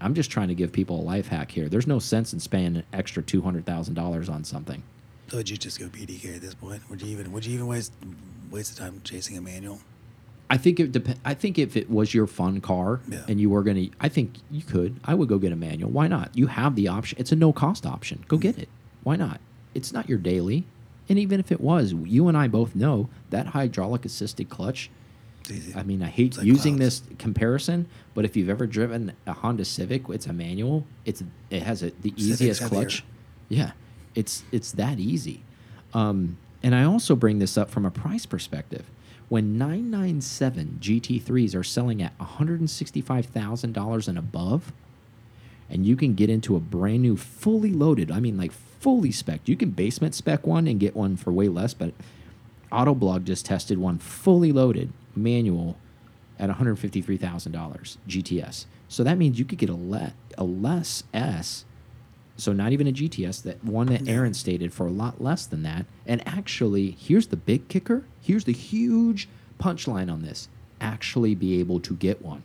I'm just trying to give people a life hack here. There's no sense in spending an extra two hundred thousand dollars on something. Would you just go PDK at this point? Would you even would you even waste waste the time chasing a manual? I think it depend. I think if it was your fun car Yeah. and you were gonna, I think you could. I would go get a manual. Why not? You have the option. It's a no cost option. Go get it. Why not? It's not your daily. And even if it was, you and I both know that hydraulic assisted clutch. I mean, I hate like using clouds. this comparison, but if you've ever driven a Honda Civic, it's a manual. It's it has a, the Civic's easiest clutch. Yeah, it's it's that easy. Um, and I also bring this up from a price perspective. When 997 GT3s are selling at $165,000 and above, and you can get into a brand new, fully loaded, I mean, like fully spec. You can basement spec one and get one for way less, but Autoblog just tested one fully loaded manual at $153,000 GTS. So that means you could get a, le a less S, so not even a GTS, that one that Aaron stated for a lot less than that. And actually, here's the big kicker. Here's the huge punchline on this. Actually be able to get one.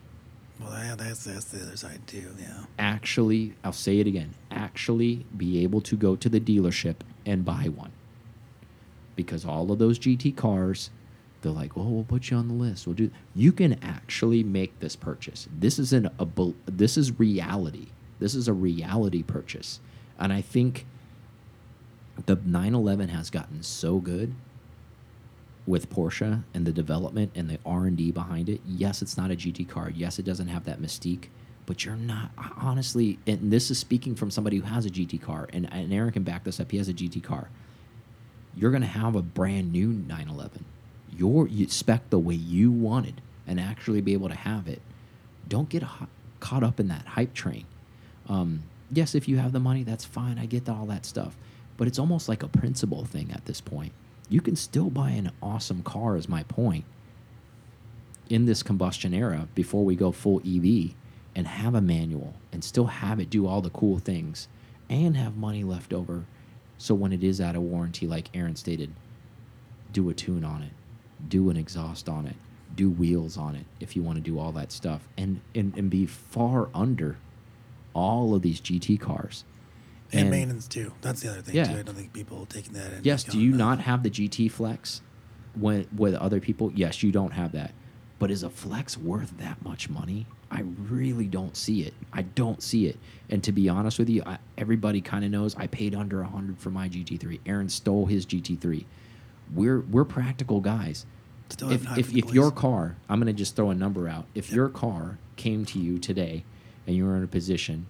well, that, that's that's the other side too. Yeah. Actually, I'll say it again. Actually be able to go to the dealership and buy one. Because all of those GT cars, they're like, "Oh, we'll put you on the list. We'll do." You can actually make this purchase. This is an a, this is reality. This is a reality purchase, and I think the 911 has gotten so good with Porsche and the development and the R and D behind it. Yes, it's not a GT car. Yes, it doesn't have that mystique. But you're not honestly, and this is speaking from somebody who has a GT car, and, and Aaron can back this up. He has a GT car. You're gonna have a brand new 911. You're you spec the way you wanted, and actually be able to have it. Don't get caught up in that hype train. Um, yes, if you have the money, that's fine. I get all that stuff. But it's almost like a principle thing at this point. You can still buy an awesome car, is my point, in this combustion era before we go full EV and have a manual and still have it do all the cool things and have money left over. So when it is out of warranty, like Aaron stated, do a tune on it, do an exhaust on it, do wheels on it if you want to do all that stuff and, and, and be far under all of these GT cars. And, maintenance too. That's the other thing Yeah. too. I don't think people are taking that. Yes, do you not have the GT Flex when with other people? Yes, you don't have that. But is a Flex worth that much money? I really don't see it. I don't see it. And to be honest with you, I, everybody kind of knows I paid under a hundred for my GT3. Aaron stole his GT3. We're we're practical guys. Still If if, if your car, I'm gonna just throw a number out. If your car came to you today, and you were in a position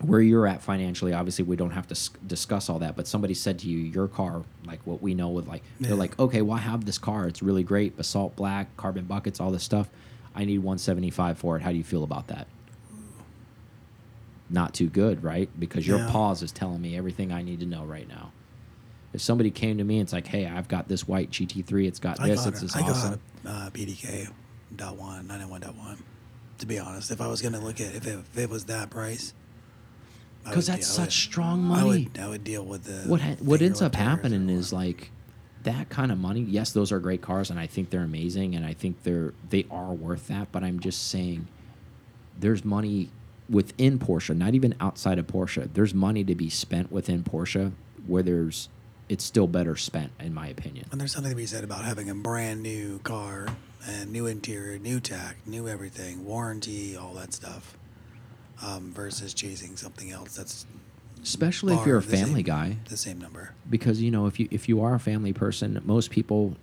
where you're at financially obviously we don't have to discuss all that but somebody said to you your car like what we know with like Yeah. they're like okay well i have this car. It's really great. Basalt black carbon buckets all this stuff. I need 175 for it. How do you feel about that? Not too good right? Because your Yeah. pause is telling me everything i need to know right now. If somebody came to me and it's like hey i've got this white gt3 it's got I this. got it's it. this I awesome. got uh, PDK dot one, 991.1. To be honest, if I was gonna look at if it, if it was that price, because that's de- I would- such strong I money. would I would deal with the what ha what ends up lip tears or happening is like that kind of money yes those are great cars and i think they're amazing and i think they're they are worth that but i'm just saying there's money within porsche not even outside of porsche. There's money to be spent within porsche where there's it's still better spent in my opinion. And there's something to be said about having a brand new car and new interior, new tech, new everything, warranty, all that stuff, um, versus chasing something else that's especially if you're a the same- family guy the same number. because you know if you if you are a family person most people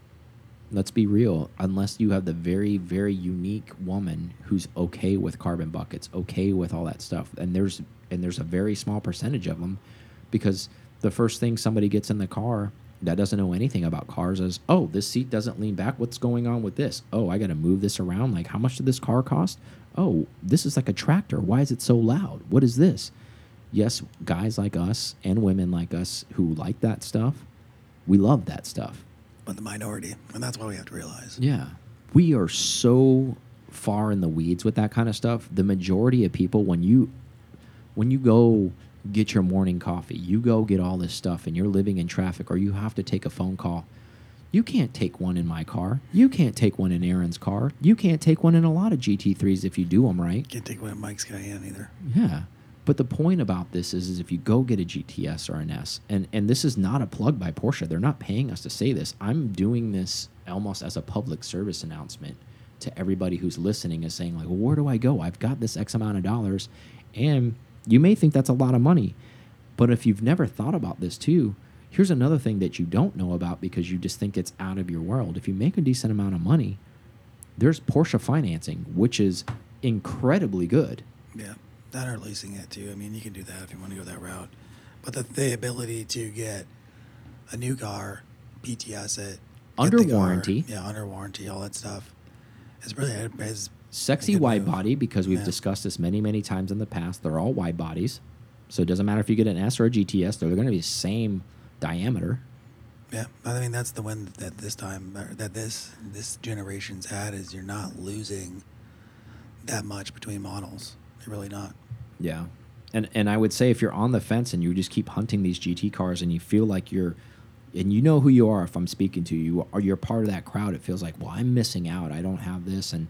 let's be real unless you have the very very unique woman who's okay with carbon buckets okay with all that stuff and there's and there's a very small percentage of them because the first thing somebody gets in the car that doesn't know anything about cars is oh this seat doesn't lean back what's going on with this oh i got to move this around like how much did this car cost oh this is like a tractor why is it so loud what is this yes, guys like us and women like us who like that stuff, we love that stuff. But the minority, and that's what we have to realize. Yeah. We are so far in the weeds with that kind of stuff. The majority of people when you when you go get your morning coffee, you go get all this stuff and you're living in traffic or you have to take a phone call. You can't take one in my car. You can't take one in Aaron's car. You can't take one in a lot of GT3s if you do them right. Can't take one in Mike's Cayenne either. Yeah. But the point about this is, is if you go get a GTS or an S, and, and this is not a plug by Porsche, they're not paying us to say this. I'm doing this almost as a public service announcement to everybody who's listening, is saying, like, well, where do I go? I've got this X amount of dollars. And you may think that's a lot of money. But if you've never thought about this too, here's another thing that you don't know about because you just think it's out of your world. If you make a decent amount of money, there's Porsche financing, which is incredibly good. Yeah, that or leasing it too. I mean, you can do that if you want to go that route. But the, the ability to get a new car, PTS it, Under the car- warranty. yeah, under warranty, all that stuff, is really is sexy wide move. body because we've Yeah. discussed this many many times in the past they're all wide bodies so it doesn't matter if you get an s or a gts they're going to be the same diameter Yeah, I mean that's the one that this time that this this generation's had is you're not losing that much between models. You're really not. yeah and and i would say if you're on the fence and you just keep hunting these gt cars and you feel like you're and you know who you are if i'm speaking to you or you're part of that crowd it feels like well i'm missing out i don't have this and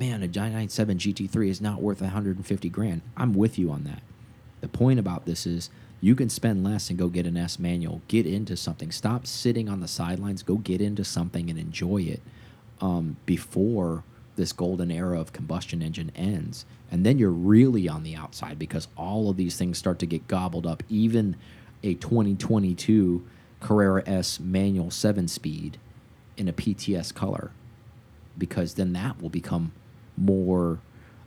man a 997 gt3 is not worth 150 grand i'm with you on that The point about this is you can spend less and go get an S manual, get into something. Stop sitting on the sidelines, go get into something and enjoy it um, before this golden era of combustion engine ends. And then you're really on the outside because all of these things start to get gobbled up. Even a 2022 Carrera S manual seven speed in a PTS color, because then that will become more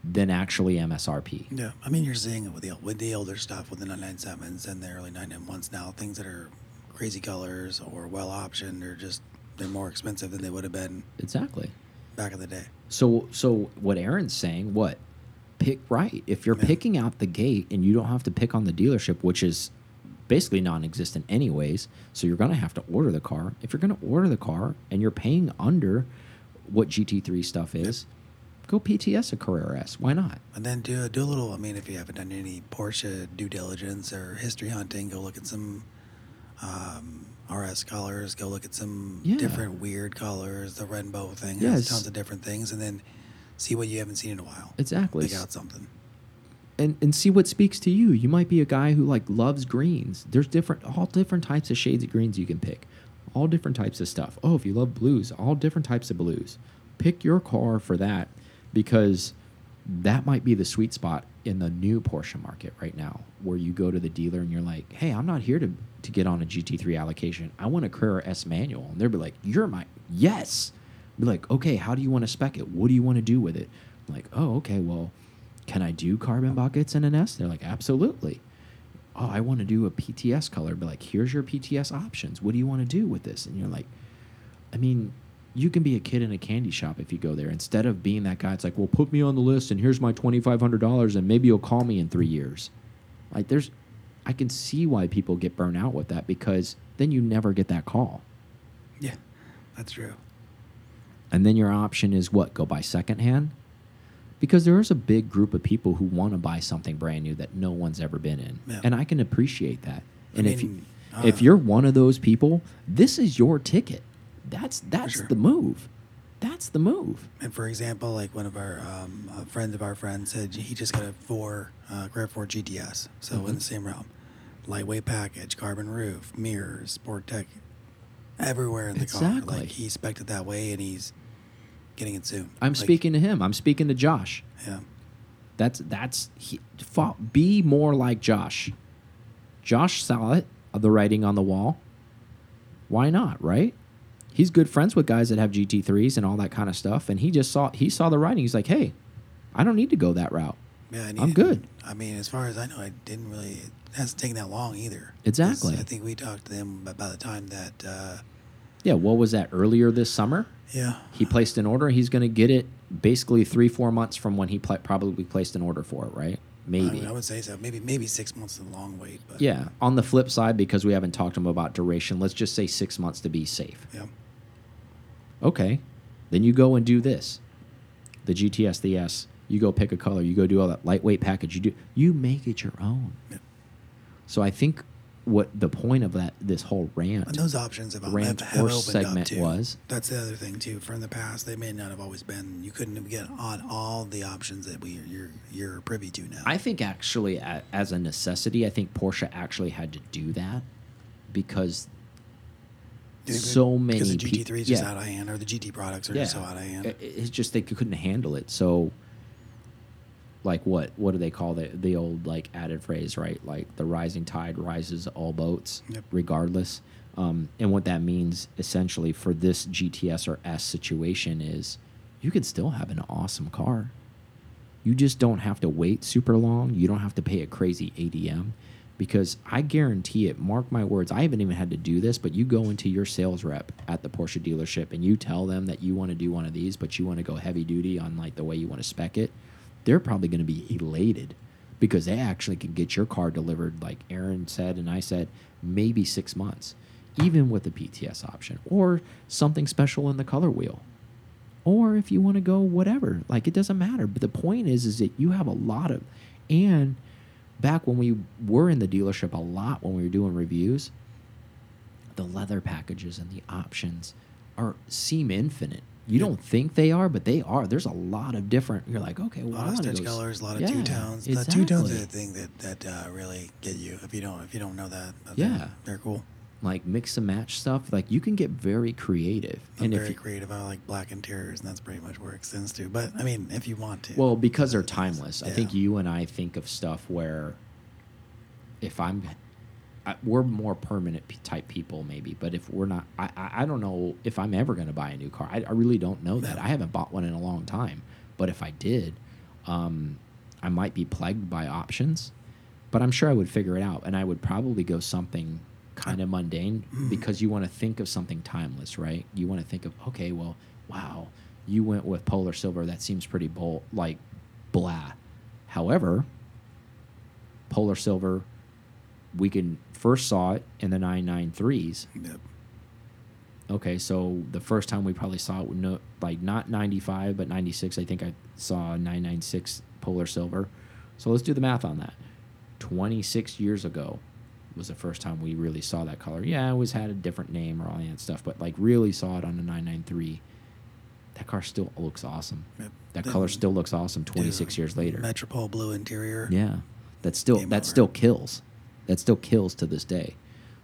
than actually MSRP. Yeah, I mean you're seeing it with the with the older stuff with the 997s and the early 991s now. Things that are crazy colors or well optioned are just they're more expensive than they would have been Exactly. back in the day. So so what Aaron's saying, what? Pick right. If you're Yeah. picking out the gate and you don't have to pick on the dealership, which is basically non-existent anyways, so you're going to have to order the car. If you're going to order the car and you're paying under what GT3 stuff is, go PTS a Carrera S. Why not? And then do do a little. I mean, if you haven't done any Porsche due diligence or history hunting, go look at some um, RS colors. Go look at some Yeah. different weird colors. The rainbow thing Yes. tons of different things, and then see what you haven't seen in a while. Exactly. Pick out something. and and see what speaks to you. You might be a guy who like loves greens. There's different all different types of shades of greens you can pick. All different types of stuff. Oh, if you love blues, all different types of blues. Pick your car for that because that might be the sweet spot in the new Porsche market right now, where you go to the dealer and you're like, "Hey, I'm not here to to get on a GT3 allocation. I want a Carrera S manual." And they'll be like, "You're my yes." Be like, "Okay, how do you want to spec it? What do you want to do with it?" I'm like, "Oh, okay, well, can I do carbon buckets in an S?" They're like, "Absolutely." Oh, I want to do a PTS color. Be like, "Here's your PTS options. What do you want to do with this?" And you're like, I mean, you can be a kid in a candy shop if you go there. Instead of being that guy it's like well put me on the list and here's my $2500 and maybe you'll call me in three years. Like there's i can see why people get burnt out with that because then you never get that call. Yeah, that's true. and then your option is what go buy secondhand? Because there is a big group of people who want to buy something brand new that no one's ever been in. Yeah. and i can appreciate that. And if you, uh, if you're one of those people this is your ticket that's that's sure. the move that's the move And for example, like one of our um, a friend of our friend said he just got a four uh, Grab 4 GTS, so Mm-hmm. in the same realm, lightweight package, carbon roof, mirrors, sport tech, everywhere in the car. Like he spec'd it that way, and he's getting it soon. I'm Like, speaking to him. I'm speaking to Josh. Yeah, That's that's he, be more like Josh. Josh saw it, uh, the writing on the wall. Why not, right? He's good friends with guys that have GT3s and all that kind of stuff, and he just saw he saw the writing. He's like, "Hey, I don't need to go that route." yeah. I'm he- good. I mean, as far as I know, it didn't really. It hasn't taken that long either. Exactly. I think we talked to him by the time that. Uh, Yeah, what was that earlier this summer? yeah. He placed an order. He's going to get it basically three, four months from when he pla probably placed an order for it, right? I, Maybe. I would say so. Maybe maybe six months is a long wait, but Yeah. On the flip side, because we haven't talked to him about duration, let's just say six months to be safe. yeah. Okay. Then you go and do this. The GTS, the S. You go pick a color. You go do all that lightweight package. You do. You make it your own. Yeah. So I think what the point of that this whole rant. And those options have, Rant have, have or segment was? That's the other thing too. From the past, they may not have always been. You couldn't get on all the options that we you're you're privy to now. I think actually, as a necessity, I think Porsche actually had to do that because so many because the GT3 is just yeah. out of hand, or the GT products are just so out of hand. It's just they couldn't handle it. So, like what? What do they call the the old like added phrase, right? Like the rising tide rises all boats, Yep. regardless. Um, and what that means essentially for this GTS or S situation is, you can still have an awesome car. You just don't have to wait super long. You don't have to pay a crazy ADM because I guarantee it, mark my words, I haven't even had to do this, but you go into your sales rep at the Porsche dealership and you tell them that you want to do one of these, but you want to go heavy duty on like the way you want to spec it, they're probably going to be elated because they actually can get your car delivered, like Aaron said and I said, maybe six months, even with the PTS option or something special in the color wheel. Or if you want to go whatever like it doesn't matter but the point is is that you have a lot of and back when we were in the dealership a lot when we were doing reviews the leather packages and the options are seem infinite you Yeah. don't think they are but they are there's a lot of different you're like okay a well lot I of stitch colors, a lot of Yeah, two tones. The two tones are the thing that that uh, really get you. If you don't if you don't know that, Yeah. they're, they're cool. Like mix and match stuff like you can get very creative I'm and if very you, creative. I like black interiors, and that's pretty much where it extends to. But I mean, if you want to, Well, because they're timeless. I think you and I think of stuff where if I'm, I, we're more permanent type people maybe, but if we're not, I, I, I don't know if I'm ever going to buy a new car. I, I really don't know that. No. I haven't bought one in a long time, but if I did, um, I might be plagued by options, but I'm sure I would figure it out, and I would probably go something kind of mundane mm-hmm. because you want to think of something timeless, right? You want to think of okay, well, wow, you went with polar silver. That seems pretty bold, like blah. However, polar silver, we can first saw it in the 993s. Yep. Okay, so the first time we probably saw it, no, like not 95, but 96, I think I saw 996 polar silver. So let's do the math on that. 26 years ago was the first time we really saw that color. Yeah, it was had a different name or all that stuff, but like really saw it on the 993. That car still looks awesome. Yep. That color still looks awesome 26 Dude, years later. Metropole blue interior. Yeah, that still Game that over. still kills. That still kills to this day.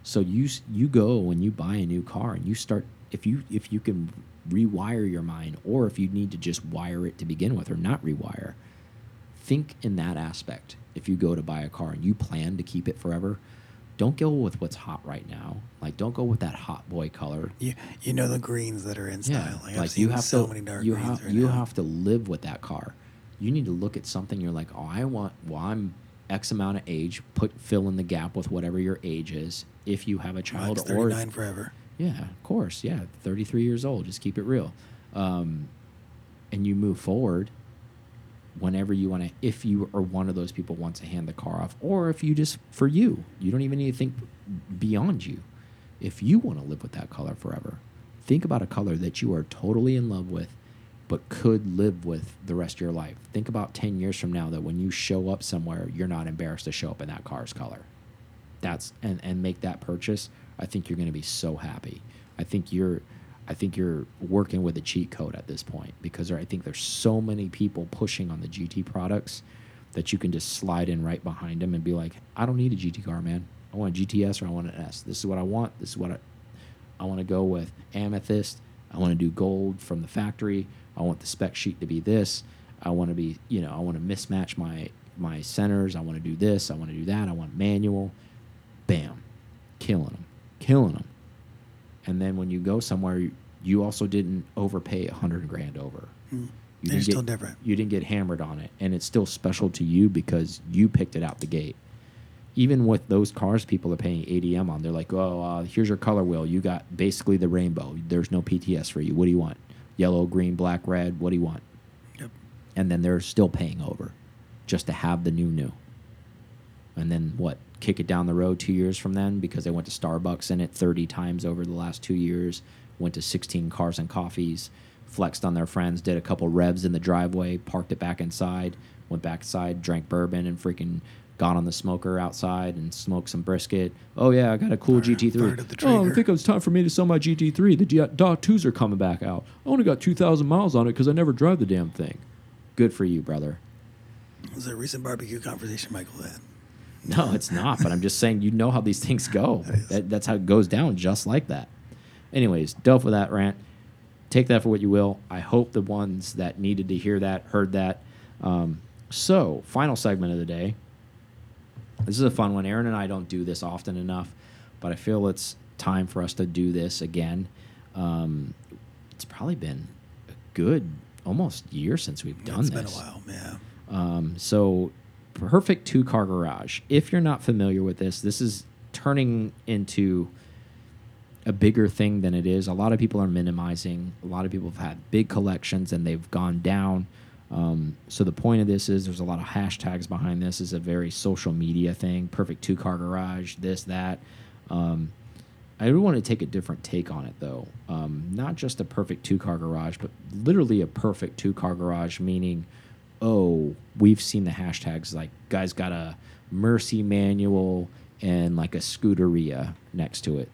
So you you go when you buy a new car and you start if you if you can rewire your mind or if you need to just wire it to begin with or not rewire. Think in that aspect. If you go to buy a car and you plan to keep it forever, don't go with what's hot right now. Like don't go with that hot boy color. You you know the greens that are in style. Like, I've like seen you have so to many dark you greens have right you now. have to live with that car. You need to look at something. You're like, oh, I want. Well, I'm X amount of age. Put fill in the gap with whatever your age is. If you have a child Mike's or 39 forever. yeah, of course, yeah, 33 years old. Just keep it real. Um, and you move forward whenever you want to. If you are one of those people wants to hand the car off, or if you just for you, you don't even need to think beyond you. If you want to live with that color forever, think about a color that you are totally in love with, but could live with the rest of your life. Think about 10 years from now that when you show up somewhere, you're not embarrassed to show up in that car's color that's and and make that purchase i think you're going to be so happy i think you're i think you're working with a cheat code at this point because there, i think there's so many people pushing on the gt products that you can just slide in right behind them and be like i don't need a gt car man. I want a gts or i want an s. This is what i want. This is what i i want to go with amethyst. I want to do gold from the factory. I want the spec sheet to be this. I want to be you know i want to mismatch my my centers. I want to do this. I want to do that. I want manual. Bam, killing them, killing them. And then when you go somewhere, you also didn't overpay a hundred grand over. Mm. You didn't still get, different. You didn't get hammered on it, and it's still special to you because you picked it out the gate. Even with those cars, people are paying ADM on. They're like, "Oh, uh, here's your color wheel. You got basically the rainbow. There's no PTS for you. What do you want? Yellow, green, black, red. What do you want?" Yep. and then they're still paying over just to have the new new. And then what? Kick it down the road two years from then because they went to Starbucks in it 30 times over the last two years, went to 16 cars and coffees, flexed on their friends, did a couple revs in the driveway, parked it back inside, went back inside, drank bourbon, and freaking got on the smoker outside and smoked some brisket. Oh, yeah, I got a cool Fired- GT3. fired oh, I think it was time for me to sell my GT3. The D- Dot 2s are coming back out. I only got 2,000 miles on it because I never drive the damn thing. Good for you, brother. It was a recent barbecue conversation Michael had. *laughs* No, it's not. but I'm just saying, you know how these things go. *laughs* That that's how it goes down, just like that. Anyways, done with that rant. Take that for what you will. I hope the ones that needed to hear that heard that. Um, so, final segment of the day. This is a fun one. Aaron and I don't do this often enough, but I feel it's time for us to do this again. Um, it's probably been a good almost year since we've done It's this. been a while, yeah. Um, so, perfect two car garage. If you're not familiar with this, this is turning into a bigger thing than it is. A lot of people are minimizing. A lot of people have had big collections and they've gone down. Um, so the point of this is there's a lot of hashtags behind this. is a very social media thing. Perfect two car garage. This that. Um, I really want to take a different take on it though. Um, not just a perfect two car garage, but literally a perfect two car garage, meaning, oh, we've seen the hashtags like guys got a Mercy manual and like a Scuderia next to it.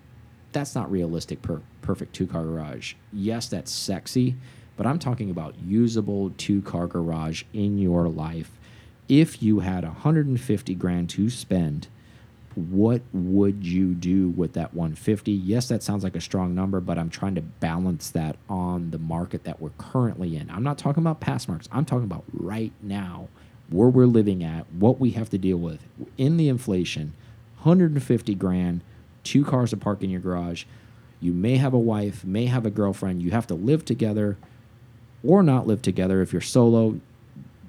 That's not realistic. Per perfect two car garage. Yes, that's sexy, but I'm talking about usable two car garage in your life. If you had 150 grand to spend what would you do with that 150 yes that sounds like a strong number but i'm trying to balance that on the market that we're currently in. I'm not talking about past marks i'm talking about right now where we're living at what we have to deal with. In the inflation 150 grand two cars to park in your garage. You may have a wife may have a girlfriend. You have to live together or not live together if you're solo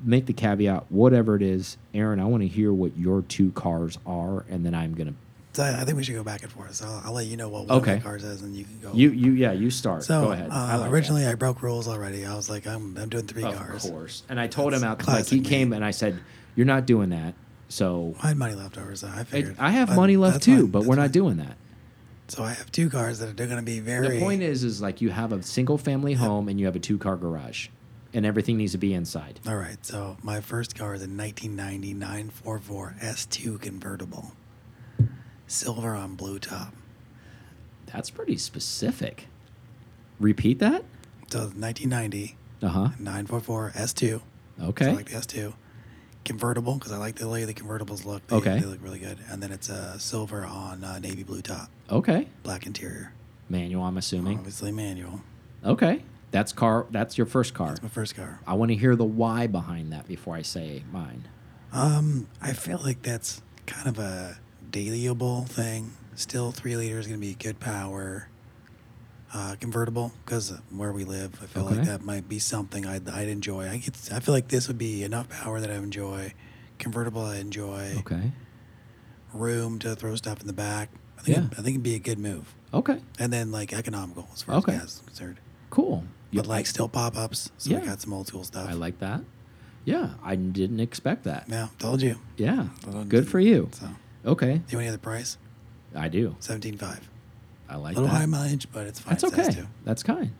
make the caveat whatever it is aaron i want to hear what your two cars are and then i'm gonna So I I think we should go back and forth. So I'll, I'll let you know what one Okay. of my cars is, and you can go. you you yeah you start So go ahead I Uh, like originally, I broke rules already. I was like, I'm, I'm doing three that. cars. of course and i told him That's out 'cause, like he came and i said you're not doing that so I had money left over, so I I, figured. I have but money left too fine, but that's we're not fine. doing that So I have two cars that are going to be very. the point is is like you have a single family home and you have a two car garage and everything needs to be inside All right, so my first car is a 1990 944 S2 convertible, silver on blue top. that's pretty specific repeat that So 1990 Uh huh. 944 S2. Okay. I like the S2. Convertible, because I like the way the convertibles look. They, Okay. They look really good. And then it's a silver on uh, navy blue top, Okay. black interior. Manual, I'm assuming. Obviously manual. Okay. That's car. That's your first car. That's my first car. I want to hear the why behind that before I say mine. Um, I feel like that's kind of a dailyable thing. Still, three liters going to be good power. Uh, convertible because where we live, I feel Okay. like that might be something I'd, I'd enjoy. I get, I feel like this would be enough power that I enjoy. Convertible, I enjoy. Okay. Room to throw stuff in the back. I think Yeah. it, I think it'd be a good move. Okay. And then like economical as far Okay. as gas is concerned. Cool. You- But like still pop ups. So Yeah. I got some old school stuff. I like that. Yeah, I didn't expect that. Yeah, told you. Yeah. Told. Good for you. So, Okay. do you want any other price? I do. Seventeen five. I like a little that. high mileage, but it's fine. That's okay. to. That's kind.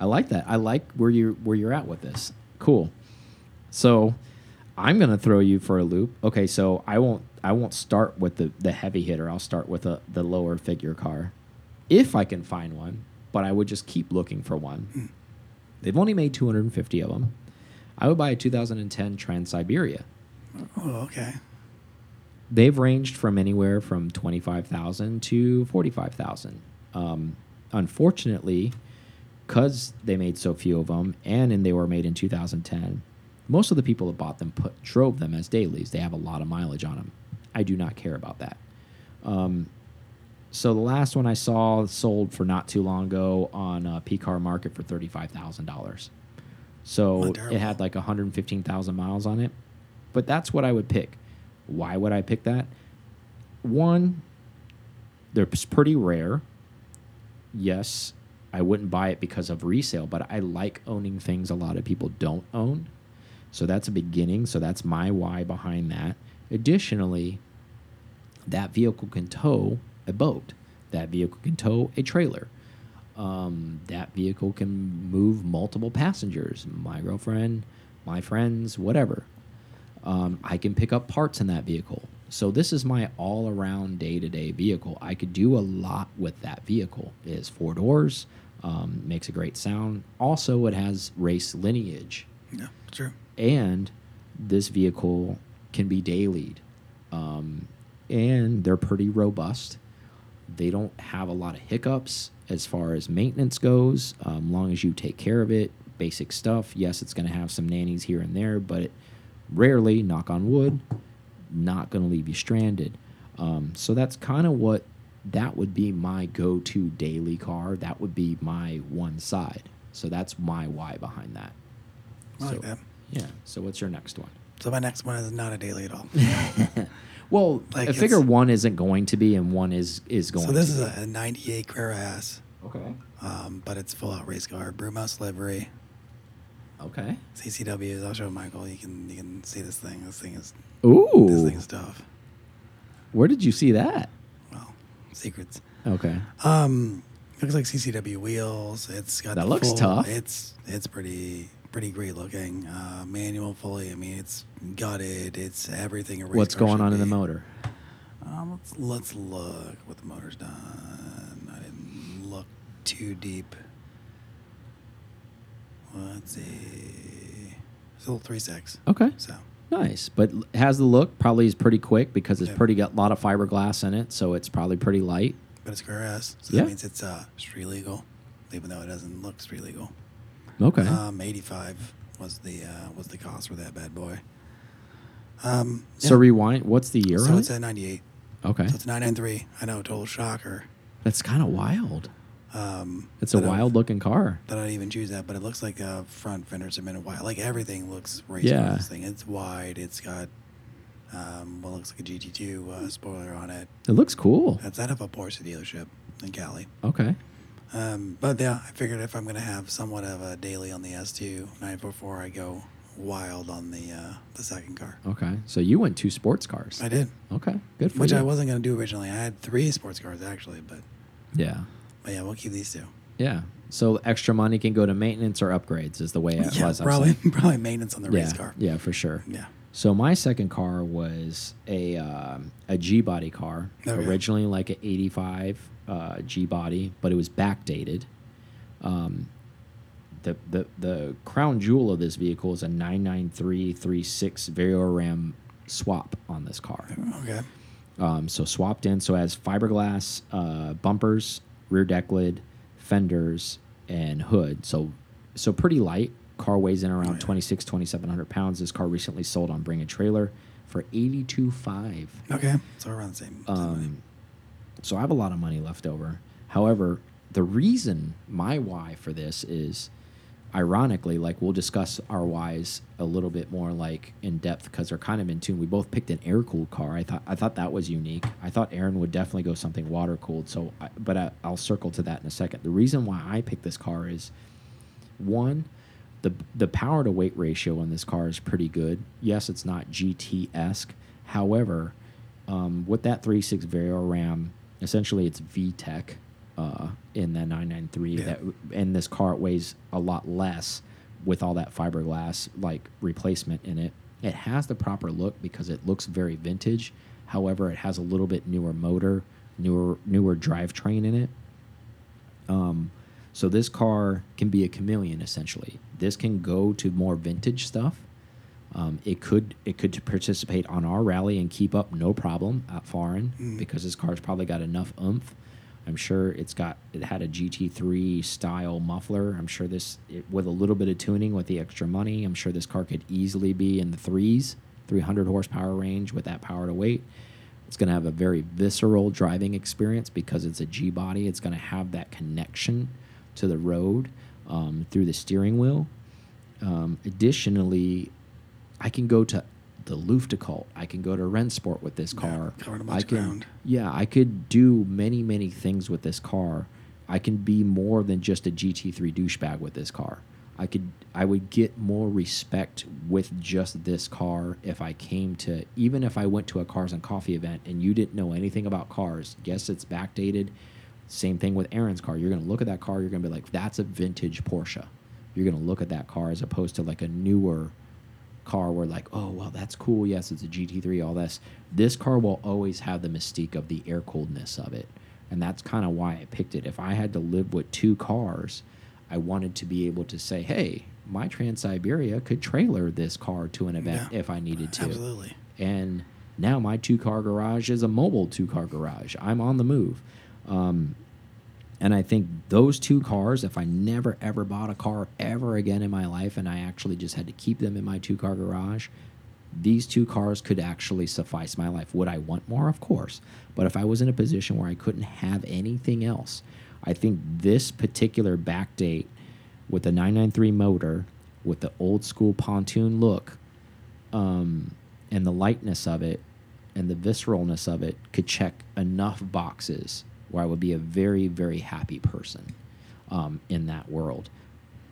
I like that. I like where you where you're at with this. Cool. So I'm gonna throw you for a loop. Okay, so I won't I won't start with the the heavy hitter. I'll start with a, the lower figure car, if I can find one. But I would just keep looking for one. Hmm. They've only made 250 of them. I would buy a 2010 Transsyberia. Oh, okay. They've ranged from anywhere from 25,000 to 45,000. Um, unfortunately, because they made so few of them and, and they were made in 2010, most of the people that bought them put drove them as dailies. They have a lot of mileage on them. I do not care about that. Um, so the last one I saw sold for not too long ago on uh, P Car Market for thirty-five thousand dollars. So it had like 115,000 miles on it. But that's what I would pick. Why would I pick that? One, they're pretty rare. Yes, I wouldn't buy it because of resale, but I like owning things a lot of people don't own. So that's a beginning. So that's my why behind that. Additionally, that vehicle can tow a boat. That vehicle can tow a trailer. Um, that vehicle can move multiple passengers. My girlfriend, my friends, whatever. Um, I can pick up parts in that vehicle. So this is my all-around day-to-day vehicle. I could do a lot with that vehicle. It has four doors, um, makes a great sound. Also, it has race lineage Yeah, true. and this vehicle can be dailied um, and they're pretty robust they don't have a lot of hiccups as far as maintenance goes um, long as you take care of it basic stuff yes it's going to have some nannies here and there but it rarely knock on wood not going to leave you stranded um, so that's kind of what that would be my go-to daily car that would be my one side so that's my why behind that I like So- that. yeah. So what's your next one? So my next one is not a daily at all. *laughs* Well, Like I figure one isn't going to be, and one is is going. so this is a, a '98 Carrera S, okay. um, but it's full out race car, Brumos livery, Okay. CCWs. I'll show Michael. You can you can see this thing. This thing is Ooh. this thing is tough. Where did you see that? Well, secrets. Okay. Um, looks like CCW wheels. It's got That looks full- tough. It's it's pretty pretty great looking. Uh, manual fully. I mean, it's gutted. It's everything. A race What's car going should on in the be. motor? Um, let's let's look what the motor's done. I didn't look too deep. Let's see. It's a little three six. Okay. So Nice, but l- has the look. Probably is pretty quick because it's Yeah. pretty got a lot of fiberglass in it, so it's probably pretty light. but it's Carrera S, so Yeah. that means it's uh, street legal, even though it doesn't look street legal. Okay. Um, eighty five was the uh, was the cost for that bad boy. Um, So yeah. rewind. What's the year? so on it's it? a ninety eight. okay. So it's nine nine three. I know, total shocker. That's kind of wild. Um, It's a wild looking car. that I didn't even choose that, but it looks like uh, front fenders have been wide. Like everything looks race Yeah. this thing. It's wide. It's got um, what looks like a GT2 uh, spoiler on it. It looks cool. That's out of a Porsche dealership in Cali. Okay. Um, but yeah, I figured if I'm going to have somewhat of a daily on the S2 944, I go wild on the uh, the second car. Okay. So you went two sports cars. I did, Okay. Good for which you. I wasn't going to do originally. I had three sports cars actually, but Yeah. but yeah, we'll keep these two. Yeah. So extra money can go to maintenance or upgrades is the way it yeah, was. I'm probably saying. *laughs* probably maintenance on the yeah. race car. Yeah, for sure. Yeah. So my second car was a um, a G body car, Okay. originally like an '85 uh, G body, but it was backdated. Um, the the the crown jewel of this vehicle is a 99336 Ram swap on this car. Okay. Um, so swapped in. So it has fiberglass uh, bumpers, rear deck lid, fenders, and hood. So so pretty light. Car weighs in around Oh, yeah. 26, 2700 pounds. This car recently sold on Bring a Trailer for 82.5. Okay. So around the same. Um, so I have a lot of money left over. However, the reason my why for this is ironically, like we'll discuss our whys a little bit more like in depth because they're kind of in tune. We both picked an air cooled car. I thought I thought that was unique. I thought Aaron would definitely go something water cooled. So, I, but I, I'll circle to that in a second. The reason why I picked this car is one, the the power to weight ratio on this car is pretty good. Yes, it's not GT esque. However, um, with that 3.6 Vario RAM, essentially it's VTEC uh, in that 993. Yeah. That and this car it weighs a lot less with all that fiberglass like replacement in it. It has the proper look because it looks very vintage. However, it has a little bit newer motor, newer newer drivetrain in it. Um, so this car can be a chameleon essentially. This can go to more vintage stuff. Um, it could it could participate on our rally and keep up no problem at foreign Mm. because this car's probably got enough oomph. I'm sure it's got it had a GT3 style muffler. I'm sure this it, with a little bit of tuning with the extra money. I'm sure this car could easily be in the threes, 300 horsepower range with that power to weight. It's going to have a very visceral driving experience because it's a G body. It's going to have that connection to the road um, through the steering wheel. Um, additionally, I can go to the Luftgekühlt. I can go to Rennsport with this Yeah, car. a I can, ground. yeah, I could do many, many things with this car. I can be more than just a GT3 douchebag with this car. I could, I would get more respect with just this car if I came to, even if I went to a Cars and Coffee event and you didn't know anything about cars. Yes, it's backdated. Same thing with Aaron's car. You're going to look at that car. You're going to be like, that's a vintage Porsche. You're going to look at that car as opposed to like a newer car where like, oh well, that's cool. Yes, it's a GT3. All this. This car will always have the mystique of the air coldness of it, and that's kind of why I picked it. If I had to live with two cars, I wanted to be able to say, hey, my Transsyberia could trailer this car to an event Yeah, if I needed to. Absolutely. And now my two car garage is a mobile two car garage. I'm on the move. Um, and I think those two cars, if I never ever bought a car ever again in my life and I actually just had to keep them in my two car garage, these two cars could actually suffice my life. Would I want more? Of course. But if I was in a position where I couldn't have anything else, I think this particular backdate with the 993 motor, with the old school pontoon look, um, and the lightness of it and the visceralness of it could check enough boxes where I would be a very, very happy person um, in that world.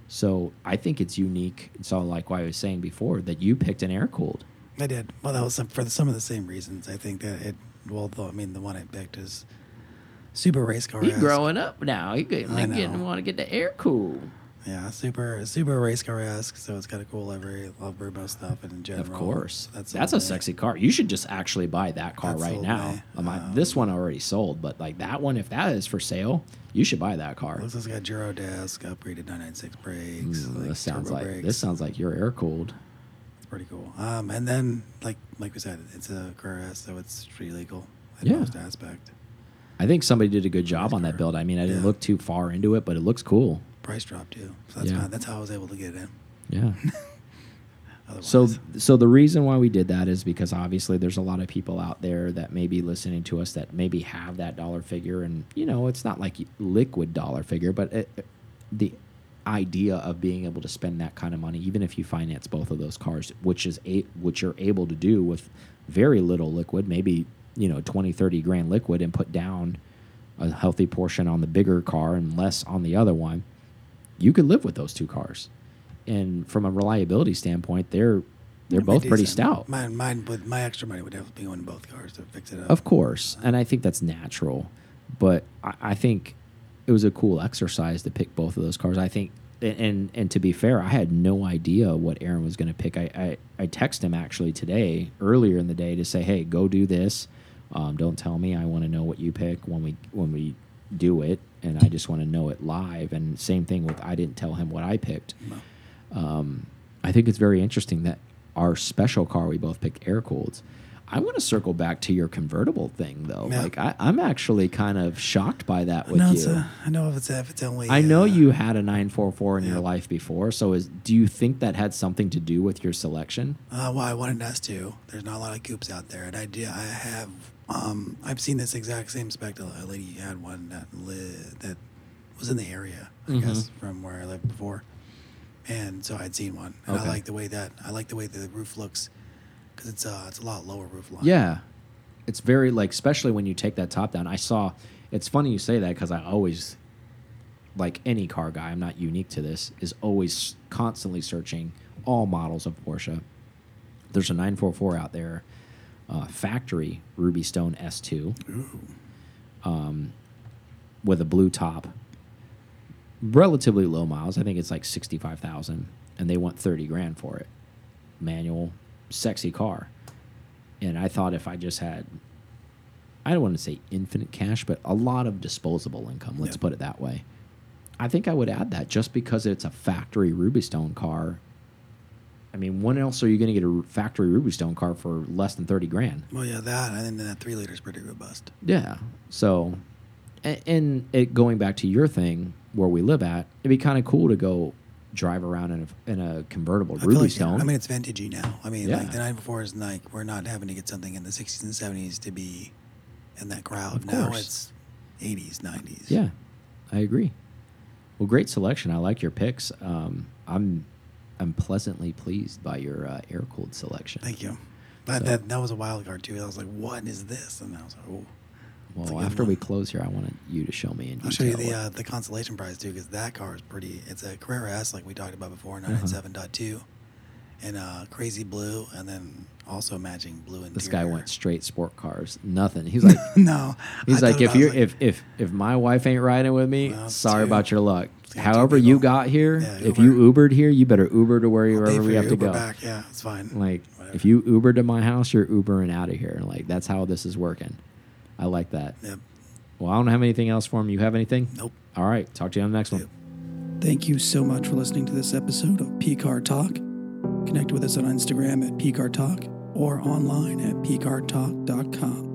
So I think it's unique. It's all like what I was saying before that you picked an air cooled. I did. Well, that was some, for some of the same reasons. I think that it. Well, though I mean, the one I picked is super race car. He's growing up now. He getting, I know. getting want to get the air cool. Yeah, super super race car esque. So it's got a cool livery, love Brumos stuff, and in general, Of course, that's that's, a me. sexy car. You should just actually buy that car That right now. Um, I- Um, this one already sold, but like that one, if that is for sale, you should buy that car. Looks like it's got Girodisc, upgraded 996 brakes. Mm, like this sounds like brakes. this sounds like you're air cooled. It's pretty cool. Um, and then like like we said, it's a car S, so it's pretty legal in Yeah. most aspect. I think somebody did a good job on that build. I mean, I didn't Yeah. look too far into it, but it looks cool. Price drop too. So that's Yeah. fine. That's how I was able to get it in. Yeah. *laughs* *laughs* So, so the reason why we did that is because obviously there's a lot of people out there that may be listening to us that maybe have that dollar figure, and you know, it's not like liquid dollar figure, but it, the idea of being able to spend that kind of money, even if you finance both of those cars, which is a which you're able to do with very little liquid, maybe you know 20, 30 grand liquid, and put down a healthy portion on the bigger car and less on the other one, you could live with those two cars. And from a reliability standpoint, they're they're It'd both pretty stout. Mine, mine, with my extra money would to be going both cars to fix it up. Of course, and I think that's natural. But I, I think it was a cool exercise to pick both of those cars. I think, and and, and to be fair, I had no idea what Aaron was going to pick. I, I I texted him actually today, earlier in the day, to say, hey, go do this. Um, don't tell me. I want to know what you pick when we when we do it. And I just want to know it live. And same thing with I didn't tell him what I picked. Um, I think it's very interesting that our special car we both picked air cooled. I want to circle back to your convertible thing though. Yeah. Like I, I'm actually kind of shocked by that with no, you. a, I know if it's if it's only. I know uh, you had a 944 in yeah. your life before, so is do you think that had something to do with your selection? Uh, well, I wanted us to. There's not a lot of coupes out there, and I do. I have. Um, I've seen this exact same spec. A lady had one that that was in the area, I Mhm. guess, from where I lived before, and so I'd seen one, and Okay. I like the way that I like the way the roof looks, because it's uh it's a lot lower roof line. Yeah. It's very like especially when you take that top down. I saw it's funny you say that cuz I always like any car guy, I'm not unique to this, is always constantly searching all models of Porsche. There's a 944 out there, uh, factory Rubystone S2 Ooh. um, with a blue top, relatively low miles. I think it's like 65,000 and they want 30 grand for it. Manual, sexy car. And I thought if I just had I don't want to say infinite cash, but a lot of disposable income, let's Yeah. put it that way. I think I would add that just because it's a factory Rubystone car. I mean, when else are you going to get a factory Rubystone car for less than 30 grand? Well, yeah, that and then that three liter is pretty robust. Yeah. So, a- and it going back to your thing where we live at, it'd be kind of cool to go drive around in a, in a convertible I Ruby like, Stone. I mean, it's vintagey now. I mean, Yeah. like the night before is like we're not having to get something in the 60s and 70s to be in that crowd. Of now course. it's 80s, 90s. yeah, I agree. Well, great selection. I like your picks. Um, I'm I'm pleasantly pleased by your uh, air cooled selection. Thank you. But So- that that was a wild card too. I was like, "What is this?" And I was like, "Oh." Well, after one. we close here, I want you to show me in I'll show you the uh, the consolation prize too, because that car is pretty. It's a Carrera S, like we talked about before, Uh-huh. 997.2, and uh, crazy blue, and then also matching blue and. this guy went straight sport cars. Nothing. He's like, *laughs* no, He's I like, if you like, if if if my wife ain't riding with me, Well, sorry two. about your luck. Two However you got here, Yeah, if you Ubered here, you better Uber to I'll pay wherever for we your have to Uber go. Back. Yeah, it's fine. Like Whatever. if you Uber to my house, you're Ubering out of here. Like that's how this is working. I like that. Yep. Well, I don't have anything else for him. You have anything? Nope. All right. Talk to you on the next one. Thank you so much for listening to this episode of P Car Talk. Connect with us on Instagram at P Car Talk or online at PCARTalk.com.